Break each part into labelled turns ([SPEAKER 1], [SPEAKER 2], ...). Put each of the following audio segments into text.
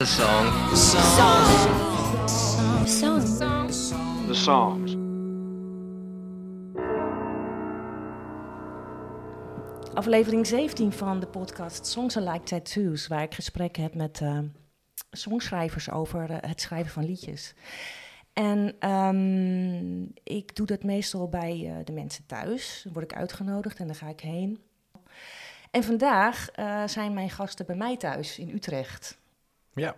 [SPEAKER 1] The song.
[SPEAKER 2] The songs.
[SPEAKER 3] Aflevering 17 van de podcast Songs Like Tattoos, waar ik gesprekken heb met uh, songschrijvers over uh, het schrijven van liedjes. En um, ik doe dat meestal bij uh, de mensen thuis. Dan word ik uitgenodigd en dan ga ik heen. En vandaag zijn mijn gasten bij mij thuis in Utrecht.
[SPEAKER 4] Ja,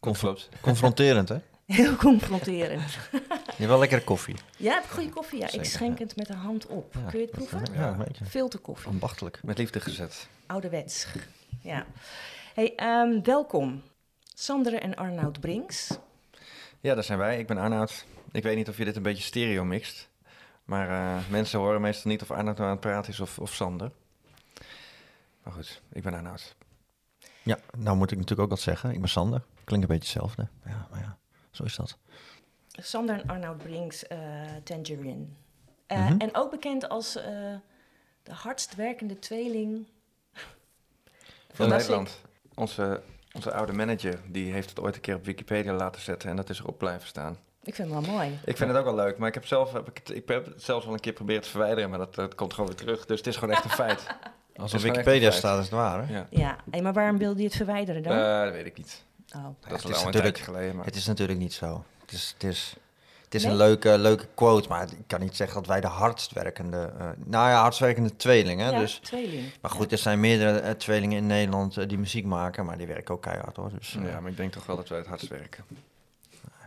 [SPEAKER 4] Confl confronterend hè?
[SPEAKER 3] Heel confronterend.
[SPEAKER 4] Je hebt wel lekkere koffie.
[SPEAKER 3] Ja, heb goede koffie. Ja. ik schenk het met de hand op.
[SPEAKER 4] Ja,
[SPEAKER 3] Kun je het proeven?
[SPEAKER 4] Ja, een beetje.
[SPEAKER 3] Filterkoffie.
[SPEAKER 4] Ambachtelijk. Met liefde gezet.
[SPEAKER 3] Ouderwets. Ja. Hey, um, welkom. Sander en Arnoud Brinks.
[SPEAKER 4] Ja, daar zijn wij. Ik ben Arnoud. Ik weet niet of je dit een beetje stereo mixt. Maar uh, mensen horen meestal niet of Arnoud nou aan het praten is of, of Sander. Maar goed, ik ben Arnoud. Ja, nou moet ik natuurlijk ook wat zeggen. Ik ben Sander. Klinkt een beetje hetzelfde. Ja, maar ja, zo is dat.
[SPEAKER 3] Sander en Arnoud Brinks, uh, Tangerine. Uh, mm -hmm. En ook bekend als uh, de hardst werkende tweeling
[SPEAKER 4] van Nederland. Onze, onze oude manager die heeft het ooit een keer op Wikipedia laten zetten en dat is erop blijven staan.
[SPEAKER 3] Ik vind het wel mooi.
[SPEAKER 4] Ik vind het ook wel leuk, maar ik heb, zelf, heb ik, het, ik heb het zelfs wel een keer proberen te verwijderen, maar dat, dat komt gewoon weer terug. Dus het is gewoon echt een feit.
[SPEAKER 5] Als op Wikipedia staat, is het waar, hè?
[SPEAKER 3] Ja. ja. Hey, maar waarom wilde je het verwijderen dan?
[SPEAKER 4] Uh, dat weet ik niet.
[SPEAKER 3] Oh.
[SPEAKER 4] Dat is, is al een geleden. Maar...
[SPEAKER 5] Het is natuurlijk niet zo. Het is, het is, het is nee? een leuke, leuke quote, maar ik kan niet zeggen dat wij de hardst werkende... Uh, nou ja, hardst werkende tweeling, hè?
[SPEAKER 3] Ja,
[SPEAKER 5] dus,
[SPEAKER 3] tweeling.
[SPEAKER 5] Maar goed, er zijn meerdere uh, tweelingen in Nederland uh, die muziek maken, maar die werken ook keihard, hoor. Dus,
[SPEAKER 4] ja, maar ik denk toch wel dat wij het hardst werken.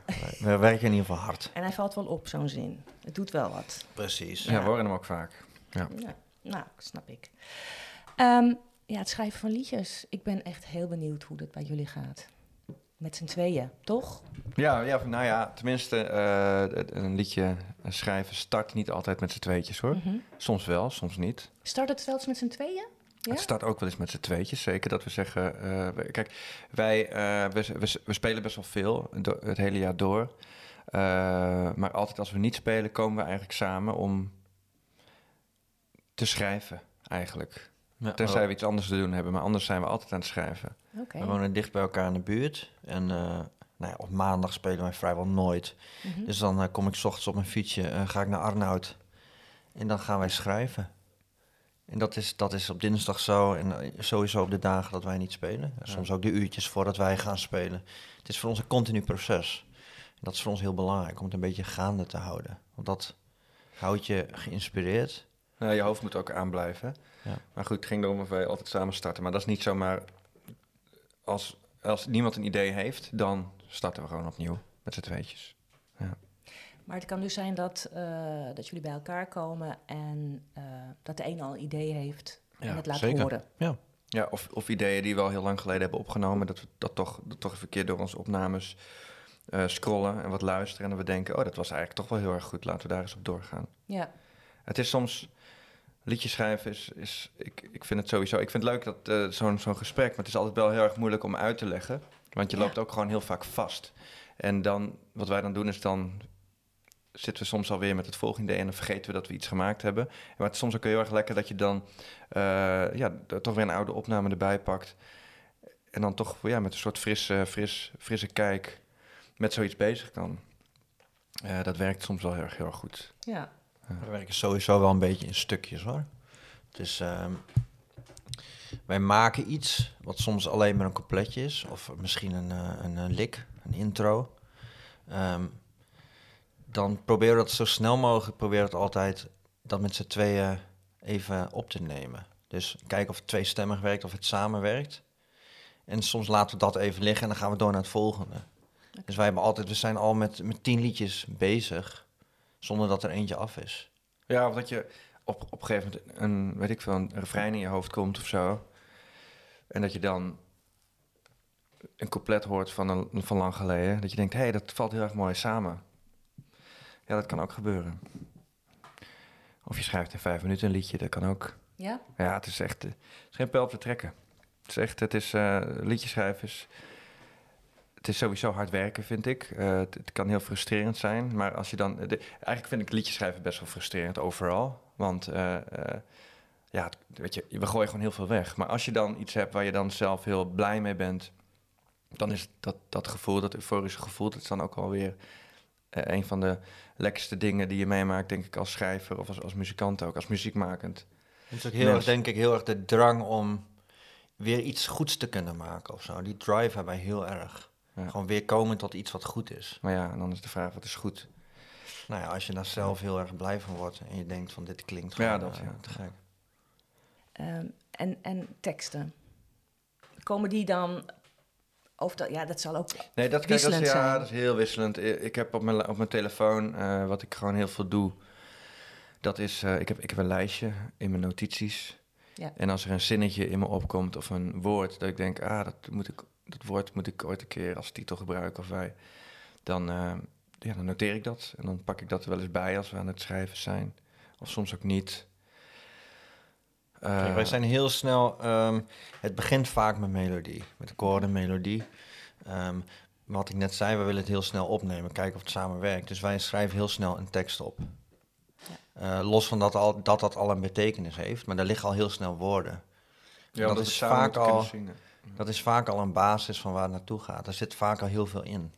[SPEAKER 5] wij, we werken in ieder geval hard.
[SPEAKER 3] En hij valt wel op, zo'n zin. Het doet wel wat.
[SPEAKER 5] Precies.
[SPEAKER 4] Ja, ja we horen hem ook vaak. Ja.
[SPEAKER 3] ja nou, snap ik. Um, ja, het schrijven van liedjes. Ik ben echt heel benieuwd hoe dat bij jullie gaat. Met z'n tweeën, toch?
[SPEAKER 4] Ja, ja nou ja, tenminste, uh, een liedje schrijven start niet altijd met z'n tweetjes hoor. Mm -hmm. Soms wel, soms niet.
[SPEAKER 3] Start het zelfs met z'n tweeën? Ja?
[SPEAKER 4] Het start ook wel eens met z'n tweetjes, zeker. Dat we zeggen, uh, kijk, wij uh, we, we, we, spelen best wel veel het hele jaar door. maar altijd als we niet spelen, komen we eigenlijk samen om te schrijven, eigenlijk. Ja, Tenzij we iets anders te doen hebben, maar anders zijn we altijd aan het schrijven.
[SPEAKER 5] Okay. We wonen dicht bij elkaar in de buurt. En uh, nou ja, op maandag spelen wij vrijwel nooit. Mm -hmm. Dus dan uh, kom ik s ochtends op mijn fietsje, uh, ga ik naar Arnhout. En dan gaan wij schrijven. En dat is, dat is op dinsdag zo. En sowieso op de dagen dat wij niet spelen. Ja. Soms ook de uurtjes voordat wij gaan spelen. Het is voor ons een continu proces. En dat is voor ons heel belangrijk om het een beetje gaande te houden. Want dat houdt je geïnspireerd.
[SPEAKER 4] Ja, je hoofd moet ook aanblijven. Ja. Maar goed, het ging erom of wij altijd samen starten. Maar dat is niet zomaar... Als, als niemand een idee heeft, dan starten we gewoon opnieuw met z'n tweetjes. Ja.
[SPEAKER 3] Maar het kan dus zijn dat, uh, dat jullie bij elkaar komen en uh, dat de een al een idee heeft en
[SPEAKER 4] ja,
[SPEAKER 3] het laat
[SPEAKER 4] zeker.
[SPEAKER 3] horen.
[SPEAKER 4] Ja, ja of, of ideeën die we al heel lang geleden hebben opgenomen, dat we dat toch, dat toch even een keer door onze opnames uh, scrollen en wat luisteren. En dan we denken, oh, dat was eigenlijk toch wel heel erg goed, laten we daar eens op doorgaan.
[SPEAKER 3] Ja.
[SPEAKER 4] Het is soms liedjes schrijven is, is ik, ik vind het sowieso, ik vind het leuk dat uh, zo'n zo'n gesprek, maar het is altijd wel heel erg moeilijk om uit te leggen, want je ja. loopt ook gewoon heel vaak vast. En dan, wat wij dan doen is dan zitten we soms alweer met het volgende idee en dan vergeten we dat we iets gemaakt hebben. Maar het is soms ook heel erg lekker dat je dan uh, ja, toch weer een oude opname erbij pakt en dan toch ja, met een soort frisse, fris, frisse kijk met zoiets bezig kan. Uh, dat werkt soms wel heel erg, heel erg goed.
[SPEAKER 3] Ja.
[SPEAKER 5] We werken sowieso wel een beetje in stukjes hoor. Dus uh, wij maken iets wat soms alleen maar een coupletje is, of misschien een, uh, een, een lik, een intro. Um, dan proberen we dat zo snel mogelijk, proberen we het altijd dat met z'n tweeën even op te nemen. Dus kijken of het tweestemmig werkt, of het samenwerkt. En soms laten we dat even liggen en dan gaan we door naar het volgende. Okay. Dus wij hebben altijd, we zijn al met, met tien liedjes bezig zonder dat er eentje af is.
[SPEAKER 4] Ja, of dat je op, op een gegeven moment een, weet ik veel, een refrein in je hoofd komt of zo. En dat je dan een couplet hoort van, een, van lang geleden. Dat je denkt, hé, hey, dat valt heel erg mooi samen. Ja, dat kan ook gebeuren. Of je schrijft in vijf minuten een liedje, dat kan ook.
[SPEAKER 3] Ja?
[SPEAKER 4] Ja, het is echt, het is geen pijl op te trekken. Het is echt, het is, uh, schrijven is het is sowieso hard werken, vind ik. Uh, het, het, kan heel frustrerend zijn. Maar als je dan. De, eigenlijk vind ik liedjes schrijven best wel frustrerend overal. Want uh, uh, ja, weet je, we gooien gewoon heel veel weg. Maar als je dan iets hebt waar je dan zelf heel blij mee bent. dan is dat, dat gevoel, dat euforische gevoel, dat is dan ook alweer een van de lekkerste dingen die je meemaakt, denk ik, als schrijver of als, als muzikant ook, als muziekmakend.
[SPEAKER 5] Het is ook heel erg, denk ik, heel erg de drang om weer iets goeds te kunnen maken of zo. Die drive hebben wij heel erg. Gewoon weer komen tot iets wat goed is.
[SPEAKER 4] Maar ja, en dan is de vraag, wat is goed?
[SPEAKER 5] Nou ja, als je daar zelf heel erg blij van wordt en je denkt van dit klinkt gewoon
[SPEAKER 4] ja, dat,
[SPEAKER 5] uh,
[SPEAKER 4] ja.
[SPEAKER 5] te gek.
[SPEAKER 3] Um, en, en teksten, komen die dan of dat, ja, dat zal ook
[SPEAKER 4] nee, dat,
[SPEAKER 3] wisselend
[SPEAKER 4] dat is, ja,
[SPEAKER 3] zijn.
[SPEAKER 4] dat is heel wisselend. Ik heb op mijn, op mijn telefoon, uh, wat ik gewoon heel veel doe, dat is, uh, ik, heb, ik heb een lijstje in mijn notities.
[SPEAKER 3] Ja.
[SPEAKER 4] En als er een zinnetje in me opkomt of een woord, dat ik denk, ah, dat, moet ik, dat woord moet ik ooit een keer als titel gebruiken of wij, dan, uh, ja, dan noteer ik dat. En dan pak ik dat er wel eens bij als we aan het schrijven zijn. Of soms ook niet.
[SPEAKER 5] Kijk,
[SPEAKER 4] Uh,
[SPEAKER 5] wij zijn heel snel. Um, het begint vaak met melodie, met akkoorden, melodie. Um, wat ik net zei, we willen het heel snel opnemen, kijken of het samen werkt. Dus wij schrijven heel snel een tekst op. Ja. Uh, los van dat, al, dat dat al een betekenis heeft, maar daar liggen al heel snel woorden.
[SPEAKER 4] Ja,
[SPEAKER 5] dat, is vaak al, dat is vaak al een basis van waar het naartoe gaat. Er zit vaak al heel veel in.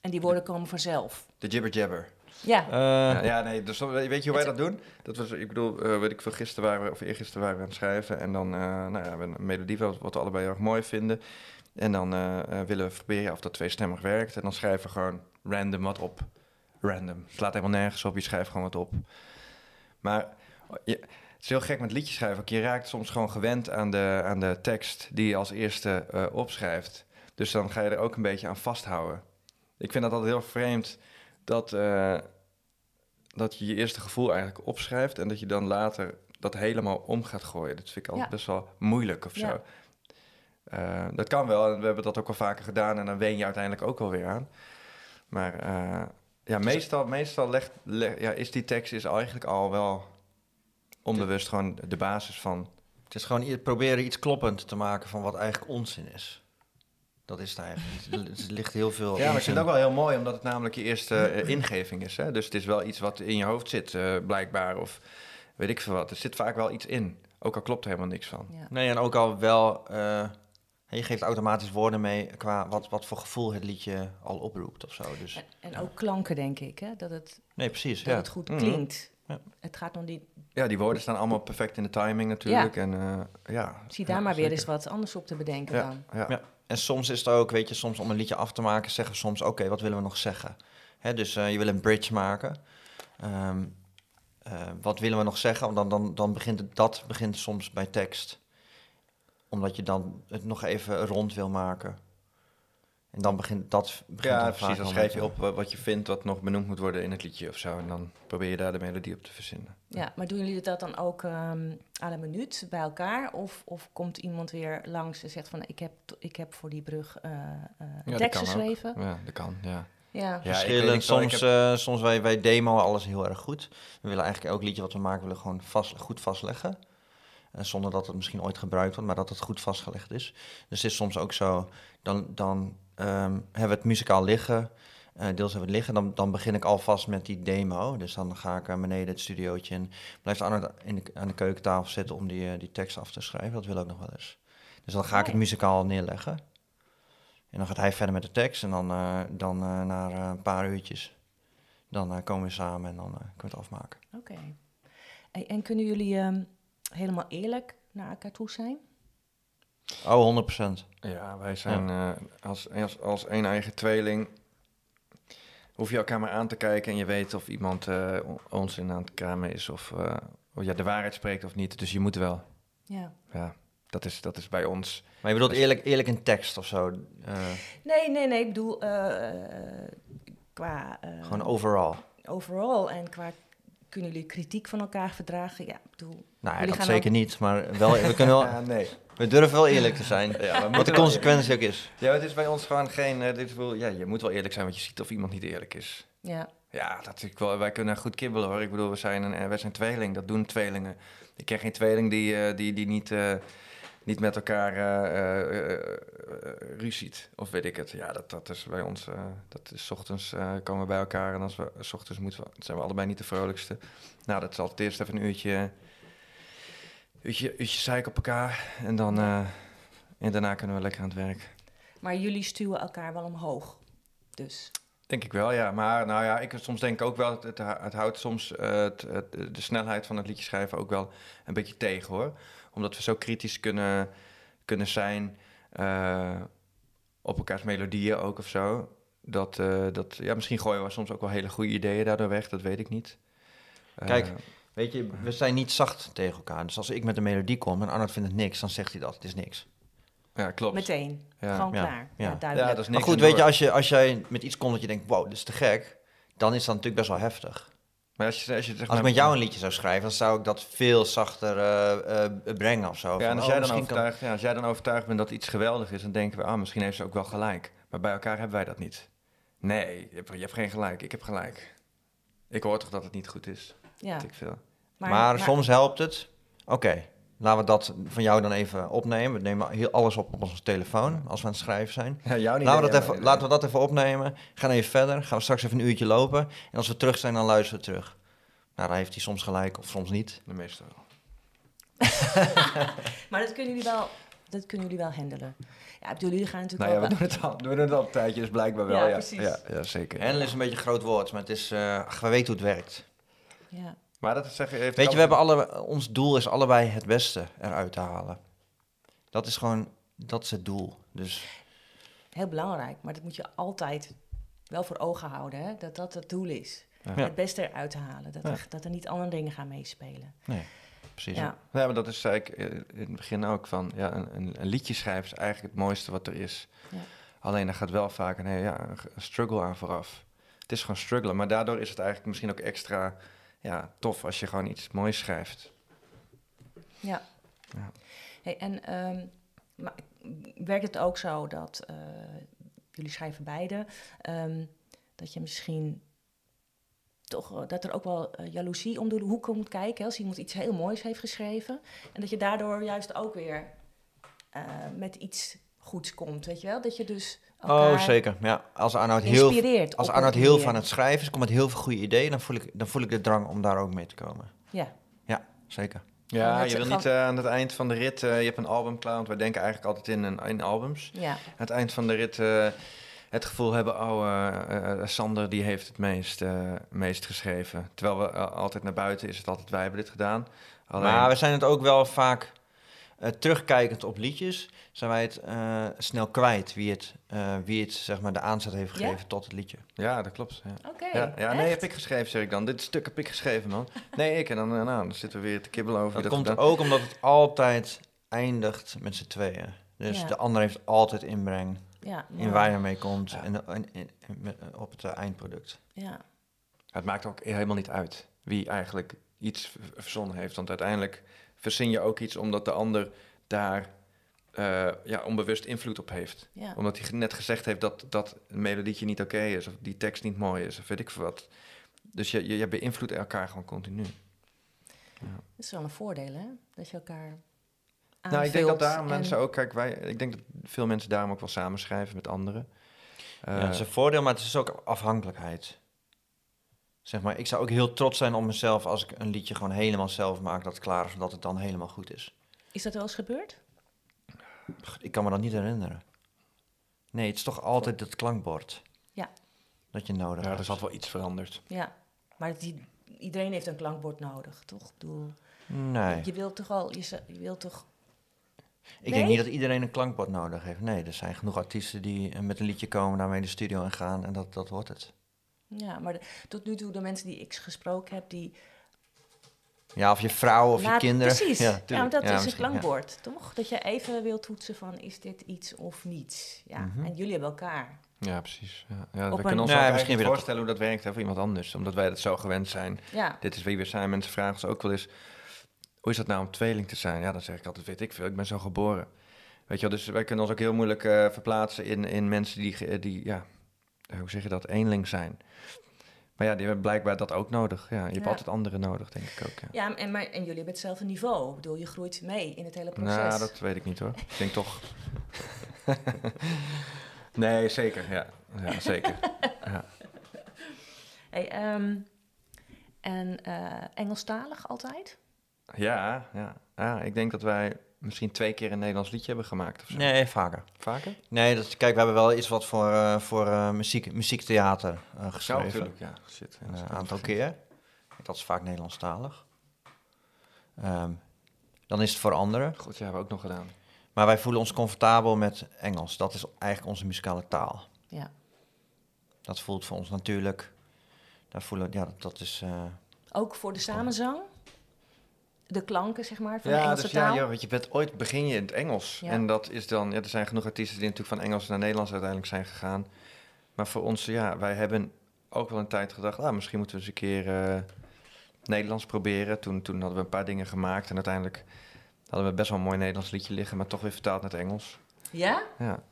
[SPEAKER 3] En die woorden komen vanzelf.
[SPEAKER 4] De jibber jabber.
[SPEAKER 3] Ja.
[SPEAKER 5] Uh,
[SPEAKER 4] ja, ja, nee, dus weet je hoe wij dat doen? Dat was, ik bedoel, uh, weet ik veel, gisteren waren we, of eergisteren waren we aan het schrijven. En dan, uh, nou ja, we hebben een melodie wat, wat we allebei heel erg mooi vinden. En dan uh, willen we proberen of dat tweestemmig werkt. En dan schrijven we gewoon random wat op. Random. Het slaat helemaal nergens op, je schrijft gewoon wat op. Maar je, het is heel gek met liedjes schrijven. Ook je raakt soms gewoon gewend aan de, aan de tekst die je als eerste uh, opschrijft. Dus dan ga je er ook een beetje aan vasthouden. Ik vind dat altijd heel vreemd dat, uh, dat je je eerste gevoel eigenlijk opschrijft en dat je dan later dat helemaal om gaat gooien. Dat vind ik altijd ja. best wel moeilijk of ja. zo. Uh, dat kan wel en we hebben dat ook al vaker gedaan en dan wen je uiteindelijk ook wel weer aan. Maar uh, ja, meestal, meestal legt, leg, ja, is die tekst is eigenlijk al wel onbewust gewoon de basis van...
[SPEAKER 5] Het is gewoon proberen iets kloppend te maken van wat eigenlijk onzin is. Dat is het eigenlijk. Het ligt heel veel.
[SPEAKER 4] Ja, maar ik vind het ook wel heel mooi, omdat het namelijk je eerste uh, ingeving is. Hè? Dus het is wel iets wat in je hoofd zit, uh, blijkbaar. Of weet ik veel wat. Er zit vaak wel iets in. Ook al klopt er helemaal niks van.
[SPEAKER 5] Ja. Nee, en ook al wel. Uh, je geeft automatisch woorden mee qua wat, wat voor gevoel het liedje al oproept of zo. Dus.
[SPEAKER 3] En, en ook klanken, denk ik. Hè? Dat het,
[SPEAKER 5] nee, precies.
[SPEAKER 3] dat
[SPEAKER 5] ja.
[SPEAKER 3] het goed klinkt. Ja. Het gaat om die.
[SPEAKER 4] Ja, die woorden staan allemaal perfect in de timing natuurlijk. Ja. En, uh, ja,
[SPEAKER 3] Zie daar
[SPEAKER 4] ja,
[SPEAKER 3] maar
[SPEAKER 4] zeker.
[SPEAKER 3] weer eens wat anders op te bedenken
[SPEAKER 4] ja,
[SPEAKER 3] dan.
[SPEAKER 4] Ja.
[SPEAKER 5] ja. En soms is het ook, weet je, soms om een liedje af te maken, zeggen we soms, oké, okay, wat willen we nog zeggen? Hè, dus uh, je wil een bridge maken. Um, uh, wat willen we nog zeggen? Dan, dan, dan begint het, dat begint soms bij tekst. Omdat je dan het nog even rond wil maken. En dan begint dat... Begint
[SPEAKER 4] ja,
[SPEAKER 5] dan
[SPEAKER 4] precies.
[SPEAKER 5] vaak
[SPEAKER 4] Dan schrijf je op wat je vindt wat nog benoemd moet worden in het liedje of zo. En dan probeer je daar de melodie op te verzinnen.
[SPEAKER 3] Ja, maar doen jullie dat dan ook um, à la minuut bij elkaar? Of, of komt iemand weer langs en zegt van ik heb, ik heb voor die brug uh, uh,
[SPEAKER 4] ja,
[SPEAKER 3] tekst geschreven?
[SPEAKER 4] Ja, dat kan, ja.
[SPEAKER 3] Ja,
[SPEAKER 5] ja verschillend. Soms, heb... uh, soms wij, wij demo alles heel erg goed. We willen eigenlijk elk liedje wat we maken, willen gewoon vast, goed vastleggen. Uh, zonder dat het misschien ooit gebruikt wordt, maar dat het goed vastgelegd is. Dus het is soms ook zo, dan, dan hebben we het muzikaal liggen. Uh, deels hebben we het liggen, dan, dan begin ik alvast met die demo. Dus dan ga ik naar beneden het studiootje en blijf aan, het, in de, aan de keukentafel zitten om die, uh, die tekst af te schrijven. Dat wil ook nog wel eens. Dus dan ga ik het muzikaal neerleggen. En dan gaat hij verder met de tekst en dan, uh, dan na een paar uurtjes, dan komen we samen en dan kunnen we het afmaken.
[SPEAKER 3] Oké. Okay. En, en, kunnen jullie um, helemaal eerlijk naar elkaar toe zijn?
[SPEAKER 5] Oh, 100%.
[SPEAKER 4] Ja, wij zijn ja. als, als, als een eigen tweeling hoef je elkaar maar aan te kijken en je weet of iemand uh, ons in aan het kramen is of, uh, of ja, de waarheid spreekt of niet. Dus je moet wel.
[SPEAKER 3] Ja.
[SPEAKER 4] Ja, dat is, dat is bij ons.
[SPEAKER 5] Maar je bedoelt eerlijk, eerlijk in tekst of zo? Uh,
[SPEAKER 3] nee, nee, nee. Ik bedoel qua...
[SPEAKER 5] Gewoon overal?
[SPEAKER 3] Overal en qua... Kunnen jullie kritiek van elkaar verdragen? Ja, ik bedoel...
[SPEAKER 5] Nou, ja, dat zeker ook... niet, maar wel, we kunnen wel...
[SPEAKER 4] ja, nee.
[SPEAKER 5] We durven wel eerlijk te zijn, ja, wat de consequentie ook is.
[SPEAKER 4] Ja, het is bij ons gewoon geen... Uh, dit wil, ja, je moet wel eerlijk zijn, want je ziet of iemand niet eerlijk is.
[SPEAKER 3] Ja.
[SPEAKER 4] Ja, dat ik wel, wij kunnen goed kibbelen hoor. Ik bedoel, we zijn, een, wij zijn tweeling, dat doen tweelingen. Ik ken geen tweeling die, uh, die, die niet, uh, niet met elkaar ruziet, of weet ik het. Ja, dat, dat is bij ons... dat is ochtends komen we bij elkaar en als we... S ochtends moeten we, zijn we allebei niet de vrolijkste. Nou, dat is altijd eerst even een uurtje uurtje, uurtje zeik op elkaar en dan uh, en daarna kunnen we lekker aan het werk.
[SPEAKER 3] Maar jullie stuwen elkaar wel omhoog. Dus.
[SPEAKER 4] Denk ik wel, ja. Maar nou ja, ik soms denk ik ook wel, het, het, het houdt soms eh, het, het- de snelheid van het liedje schrijven ook wel een beetje tegen hoor. Omdat we zo kritisch kunnen, kunnen zijn eh, op elkaars melodieën ook of zo. Dat, eh, dat, ja, misschien gooien we soms ook wel hele goede ideeën daardoor weg, dat weet ik niet. Eh,
[SPEAKER 5] Kijk, Weet je, we zijn niet zacht tegen elkaar. Dus als ik met een melodie kom en Arnold vindt het niks, dan zegt hij dat. Het is niks.
[SPEAKER 4] ja, klopt.
[SPEAKER 3] Meteen.
[SPEAKER 4] Ja.
[SPEAKER 3] Gewoon
[SPEAKER 5] Ja,
[SPEAKER 3] klaar. Ja,
[SPEAKER 5] ja.
[SPEAKER 3] duidelijk.
[SPEAKER 4] Ja, dat is
[SPEAKER 5] Maar
[SPEAKER 4] niks.
[SPEAKER 5] goed,
[SPEAKER 4] en
[SPEAKER 5] weet je, als, je, als jij met iets komt dat je denkt, wow, dit is te gek, dan is dat natuurlijk best wel heftig.
[SPEAKER 4] Maar als je, als je zeg
[SPEAKER 5] Als
[SPEAKER 4] maar-
[SPEAKER 5] ik met jou een liedje zou schrijven, dan zou ik dat veel zachter eh, eh, brengen of zo.
[SPEAKER 4] Ja,
[SPEAKER 5] Van,
[SPEAKER 4] en als
[SPEAKER 5] oh,
[SPEAKER 4] jij, dan
[SPEAKER 5] misschien kan-
[SPEAKER 4] overtuigd, ja, als jij dan overtuigd bent dat iets geweldig is, dan denken we, ah, misschien heeft ze ook wel gelijk. Maar bij elkaar hebben wij dat niet. Nee, je hebt, je hebt geen gelijk, ik heb gelijk. Ik hoor toch dat het niet goed is,
[SPEAKER 3] Ja.
[SPEAKER 4] ik veel.
[SPEAKER 5] Maar, soms helpt het. Oké, laten we dat van jou dan even opnemen. We nemen heel alles op op onze telefoon als we aan het schrijven zijn.
[SPEAKER 4] Ja, jouw
[SPEAKER 5] Laten we, dat even, laten we dat even opnemen. Gaan even verder. Gaan we straks even een uurtje lopen. En als we terug zijn, dan luisteren we terug. Nou, dan heeft hij soms gelijk of soms niet.
[SPEAKER 4] De meeste wel.
[SPEAKER 3] Maar dat kunnen jullie wel, dat kunnen jullie wel handelen. Ja, ik bedoel, jullie gaan natuurlijk
[SPEAKER 4] Nou ja,
[SPEAKER 3] wel...
[SPEAKER 4] we doen het al, we doen het al een tijdje, dus blijkbaar wel.
[SPEAKER 3] Ja,
[SPEAKER 4] Ja,
[SPEAKER 3] precies.
[SPEAKER 4] Ja, ja, zeker.
[SPEAKER 5] Handelen is een beetje een groot woord, maar het is, eh, ach, we weten hoe het werkt.
[SPEAKER 3] Ja.
[SPEAKER 4] Maar dat zeg heeft
[SPEAKER 5] Weet je, we hebben alle, ons doel is allebei het beste eruit te halen. Dat is gewoon, dat is het doel. Dus
[SPEAKER 3] Heel belangrijk, maar dat moet je altijd wel voor ogen houden, hè? dat dat het doel is.
[SPEAKER 4] Ja.
[SPEAKER 3] Het beste eruit te halen, dat,
[SPEAKER 5] Ja.
[SPEAKER 3] er, dat er niet andere dingen gaan meespelen.
[SPEAKER 5] nee, precies.
[SPEAKER 3] Ja,
[SPEAKER 4] Ja, maar dat is zei ik eh, in het begin ook van, ja, een, een, een liedje schrijven is eigenlijk het mooiste wat er is.
[SPEAKER 3] Ja.
[SPEAKER 4] Alleen daar gaat wel vaak een, ja, een struggle aan vooraf. Het is gewoon struggelen, maar daardoor is het eigenlijk misschien ook extra ja, tof als je gewoon iets moois schrijft.
[SPEAKER 3] ja.
[SPEAKER 4] Ja.
[SPEAKER 3] Hey, en ehm, maar, werkt het ook zo dat, eh, jullie schrijven beide, ehm, dat je misschien toch, eh, dat er ook wel eh, jaloezie om de hoek komt kijken, als iemand iets heel moois heeft geschreven. En dat je daardoor juist ook weer met iets goeds komt, weet je wel? Dat je dus
[SPEAKER 5] Oh, zeker. Ja, als Arnoud heel,
[SPEAKER 3] inspireert.
[SPEAKER 5] als Arnoud heel van het schrijven is, komt met heel veel goede ideeën, dan voel ik, dan voel ik de drang om daar ook mee te komen.
[SPEAKER 3] Ja,
[SPEAKER 5] Zeker.
[SPEAKER 3] Gewoon
[SPEAKER 4] Ja,
[SPEAKER 3] het-
[SPEAKER 4] je wil niet eh, aan het eind van de rit, eh, je hebt een album klaar, want wij denken eigenlijk altijd in, een, in albums.
[SPEAKER 3] ja,
[SPEAKER 4] Aan het eind van de rit eh, het gevoel hebben, oh, eh, eh, Sander die heeft het meest, eh, meest geschreven. Terwijl we altijd naar buiten is het altijd, wij hebben dit gedaan. Alleen,
[SPEAKER 5] Maar we zijn het ook wel vaak eh, terugkijkend op liedjes, zijn wij het eh, snel kwijt wie het, eh, wie het zeg maar de aanzet heeft
[SPEAKER 3] Ja?
[SPEAKER 5] gegeven tot het liedje.
[SPEAKER 4] Ja, dat klopt. Ja.
[SPEAKER 3] oké.
[SPEAKER 4] Ja, ja nee, heb ik geschreven, zeg ik dan. Dit stuk heb ik geschreven, man. Nee, ik. En dan, nou, dan zitten we weer te kibbelen over
[SPEAKER 5] Dat
[SPEAKER 4] wie
[SPEAKER 5] komt ook omdat het altijd eindigt met z'n tweeën. Dus
[SPEAKER 3] Ja.
[SPEAKER 5] de ander heeft altijd inbreng
[SPEAKER 3] Ja,
[SPEAKER 5] in waar je mee komt
[SPEAKER 4] Ja.
[SPEAKER 5] en, en, en- en met- op het eindproduct.
[SPEAKER 3] Ja,
[SPEAKER 4] Het maakt ook helemaal niet uit wie eigenlijk iets verzonnen heeft. Want uiteindelijk verzin je ook iets omdat de ander daar eh, ja, onbewust invloed op heeft.
[SPEAKER 3] ja.
[SPEAKER 4] Omdat hij net gezegd heeft dat, dat een melodietje niet oké is, of die tekst niet mooi is, of weet ik veel wat. Dus je, je, je beïnvloedt elkaar gewoon continu.
[SPEAKER 3] Dat is wel een voordeel, hè? Dat je elkaar
[SPEAKER 4] Nou, ik denk dat daarom
[SPEAKER 3] en-
[SPEAKER 4] mensen ook, kijk, wij, ik denk dat veel mensen daarom ook wel samenschrijven met anderen.
[SPEAKER 5] ja,
[SPEAKER 4] Eh,
[SPEAKER 5] het is een voordeel, maar het is ook afhankelijkheid. Zeg maar, ik zou ook heel trots zijn op mezelf als ik een liedje gewoon helemaal zelf maak dat het klaar is, zodat het dan helemaal goed is.
[SPEAKER 3] Is dat wel eens gebeurd?
[SPEAKER 5] Ik kan me dat niet herinneren. Nee, het is toch altijd het klankbord.
[SPEAKER 3] Ja.
[SPEAKER 5] Dat je nodig
[SPEAKER 4] ja, er
[SPEAKER 5] hebt.
[SPEAKER 4] is altijd wel iets veranderd.
[SPEAKER 3] Ja, maar die, iedereen heeft een klankbord nodig, toch? Ik bedoel,
[SPEAKER 5] Nee,
[SPEAKER 3] je wilt toch al, je, je wilt toch...
[SPEAKER 5] ik
[SPEAKER 3] Nee?
[SPEAKER 5] denk niet dat iedereen een klankbord nodig heeft. Nee, er zijn genoeg artiesten die eh, met een liedje komen, daarmee de studio in gaan en dat, dat wordt het.
[SPEAKER 3] Ja, maar de- tot nu toe de mensen die ik gesproken heb, die...
[SPEAKER 5] Ja, of je vrouw of je kinderen.
[SPEAKER 3] Precies,
[SPEAKER 5] Ja,
[SPEAKER 3] ja,
[SPEAKER 5] tuurlijk.
[SPEAKER 3] want dat
[SPEAKER 5] Ja,
[SPEAKER 3] is
[SPEAKER 5] ja.
[SPEAKER 3] klankbord, toch? Dat je even wilt toetsen van, is dit iets of niets? Ja,
[SPEAKER 5] Mhm.
[SPEAKER 3] en jullie hebben elkaar.
[SPEAKER 4] Ja, precies. Ja, ja,
[SPEAKER 3] Op
[SPEAKER 4] we
[SPEAKER 3] een-
[SPEAKER 4] kunnen ons
[SPEAKER 5] Nee, misschien weer
[SPEAKER 4] voorstellen hoe dat werkt hè, voor iemand anders. Omdat wij dat zo gewend zijn.
[SPEAKER 3] Ja,
[SPEAKER 4] Dit is wie we zijn. Mensen vragen ons ook wel eens, hoe is dat nou om tweeling te zijn? Ja, dan zeg ik altijd, weet ik veel, ik ben zo geboren. Weet je wel, dus wij kunnen ons ook heel moeilijk eh, verplaatsen in, in mensen die, die, ja, hoe zeg je dat, eenling zijn. Maar ja, die hebben blijkbaar dat ook nodig. Ja, je hebt
[SPEAKER 3] Ja.
[SPEAKER 4] altijd anderen nodig, denk ik ook. Ja.
[SPEAKER 3] ja en, maar, en jullie hebben hetzelfde niveau. Ik bedoel, je groeit mee in het hele proces.
[SPEAKER 4] Nou, dat weet ik niet hoor. Ik denk toch. nee, zeker. Ja, ja zeker. Ja.
[SPEAKER 3] Hey, ehm, en eh, Engelstalig altijd?
[SPEAKER 4] Ja, ja, ja, ik denk dat wij misschien twee keer een Nederlands liedje hebben gemaakt of zo?
[SPEAKER 5] Nee, vaker.
[SPEAKER 4] Vaker?
[SPEAKER 5] Nee, dat, kijk, we hebben wel iets wat voor, eh, voor eh, muziek, muziektheater
[SPEAKER 4] Ja,
[SPEAKER 5] geschreven.
[SPEAKER 4] natuurlijk. Ja, shit. ja,
[SPEAKER 5] Een aantal keer. Dat is vaak Nederlandstalig. Ehm, dan is het voor anderen.
[SPEAKER 4] Goed, ja, hebben we ook nog gedaan.
[SPEAKER 5] Maar wij voelen ons comfortabel met Engels. Dat is eigenlijk onze muzikale taal.
[SPEAKER 3] Ja.
[SPEAKER 5] Dat voelt voor ons natuurlijk. Daar voelen, ja, dat, dat is. eh,
[SPEAKER 3] Ook voor de samenzang? De klanken, zeg maar, van de
[SPEAKER 4] Ja,
[SPEAKER 3] Engelse
[SPEAKER 4] dus
[SPEAKER 3] taal?
[SPEAKER 4] ja, ja, want je bent ooit begin je in het Engels.
[SPEAKER 3] Ja.
[SPEAKER 4] En dat is dan, ja, er zijn genoeg artiesten die natuurlijk van Engels naar Nederlands uiteindelijk zijn gegaan. Maar voor ons, ja, wij hebben ook wel een tijd gedacht, ah, misschien moeten we eens een keer eh, Nederlands proberen. Toen, toen hadden we een paar dingen gemaakt en uiteindelijk hadden we best wel een mooi Nederlands liedje liggen, maar toch weer vertaald naar het Engels.
[SPEAKER 3] Ja?
[SPEAKER 4] Ja.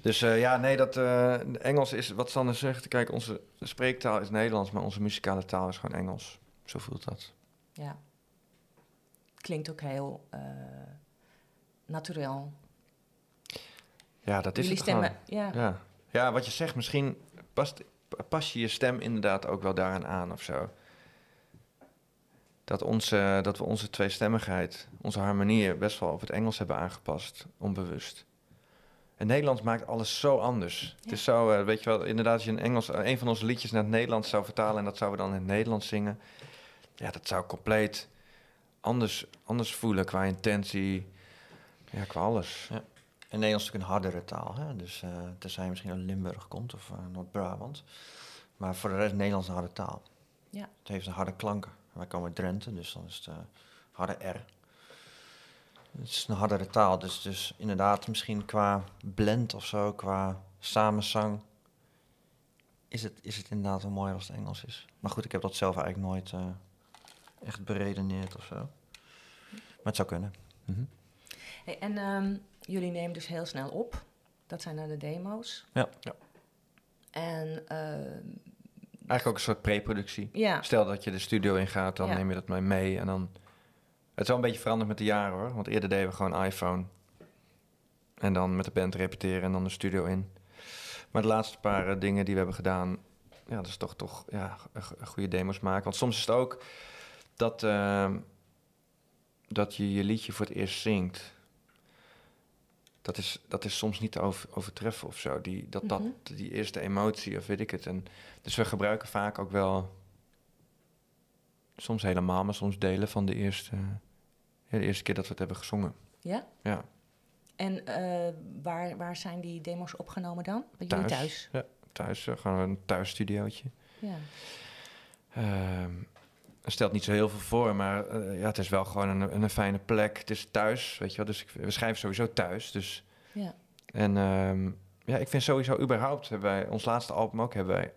[SPEAKER 4] Dus eh, ja, nee, dat eh, Engels is wat Sander zegt. Kijk, onze spreektaal is Nederlands, maar onze muzikale taal is gewoon Engels. Zo voelt dat.
[SPEAKER 3] Ja. Klinkt ook heel eh natuurlijk.
[SPEAKER 4] Ja, dat is
[SPEAKER 3] Jullie
[SPEAKER 4] het
[SPEAKER 3] stemmen, ja.
[SPEAKER 4] Ja. ja, wat je zegt, misschien past, pas je je stem inderdaad ook wel daaraan aan of zo. Dat, onze, dat we onze tweestemmigheid, onze harmonie best wel op het Engels hebben aangepast, onbewust. En Nederlands maakt alles zo anders. Het is zo, eh, weet je wel, inderdaad, als je een, Engels, eh, een van onze liedjes naar het Nederlands zou vertalen en dat zouden we dan in het Nederlands zingen, ja, dat zou compleet anders, anders voelen qua intentie, ja, qua alles.
[SPEAKER 5] En Nederlands is natuurlijk een hardere taal. Hè? Dus eh tenzij je misschien uit Limburg komt of eh, Noord-Brabant. Maar voor de rest Nederlands een harde taal.
[SPEAKER 3] Ja.
[SPEAKER 5] Het heeft een harde klanken. Wij komen uit Drenthe, dus dan is het eh, harde R. Het is een hardere taal, dus, dus inderdaad misschien qua blend of zo, qua samenzang, is het, is het inderdaad wel mooier als het Engels is. Maar goed, ik heb dat zelf eigenlijk nooit eh, echt beredeneerd of zo. Maar het zou kunnen.
[SPEAKER 4] Mhm.
[SPEAKER 3] Hey, en ehm, jullie nemen dus heel snel op. Dat zijn dan de demo's.
[SPEAKER 5] Ja.
[SPEAKER 4] Ja.
[SPEAKER 3] En ehm,
[SPEAKER 4] Eigenlijk ook een soort pre-productie.
[SPEAKER 3] ja,
[SPEAKER 4] Stel dat je de studio ingaat, dan
[SPEAKER 3] Ja.
[SPEAKER 4] neem je dat maar mee. En dan... Het is wel een beetje veranderd met de jaren hoor. Want eerder deden we gewoon iPhone. En dan met de band repeteren en dan de studio in. Maar de laatste paar eh, dingen die we hebben gedaan... Ja, dat is toch, toch ja, goede demos maken. Want soms is het ook dat, ehm, dat je je liedje voor het eerst zingt. Dat is, dat is soms niet te over, overtreffen of zo. Die, dat, dat,
[SPEAKER 3] Mhm.
[SPEAKER 4] die eerste emotie of weet ik het. En, dus we gebruiken vaak ook wel soms helemaal, maar soms delen van de eerste, de eerste keer dat we het hebben gezongen.
[SPEAKER 3] ja.
[SPEAKER 4] Ja,
[SPEAKER 3] En eh, waar, waar zijn die demo's opgenomen dan? Bij jullie
[SPEAKER 4] thuis.
[SPEAKER 3] thuis?
[SPEAKER 4] Ja, thuis. eh, gewoon een thuisstudiootje.
[SPEAKER 3] Ja.
[SPEAKER 4] Ehm stelt niet zo heel veel voor, maar eh, ja, het is wel gewoon een, een fijne plek. Het is thuis, weet je wel. Dus ik, we schrijven sowieso thuis. Dus,
[SPEAKER 3] ja.
[SPEAKER 4] en ehm, ja, ik vind sowieso überhaupt, hebben wij, ons laatste album ook, hebben wij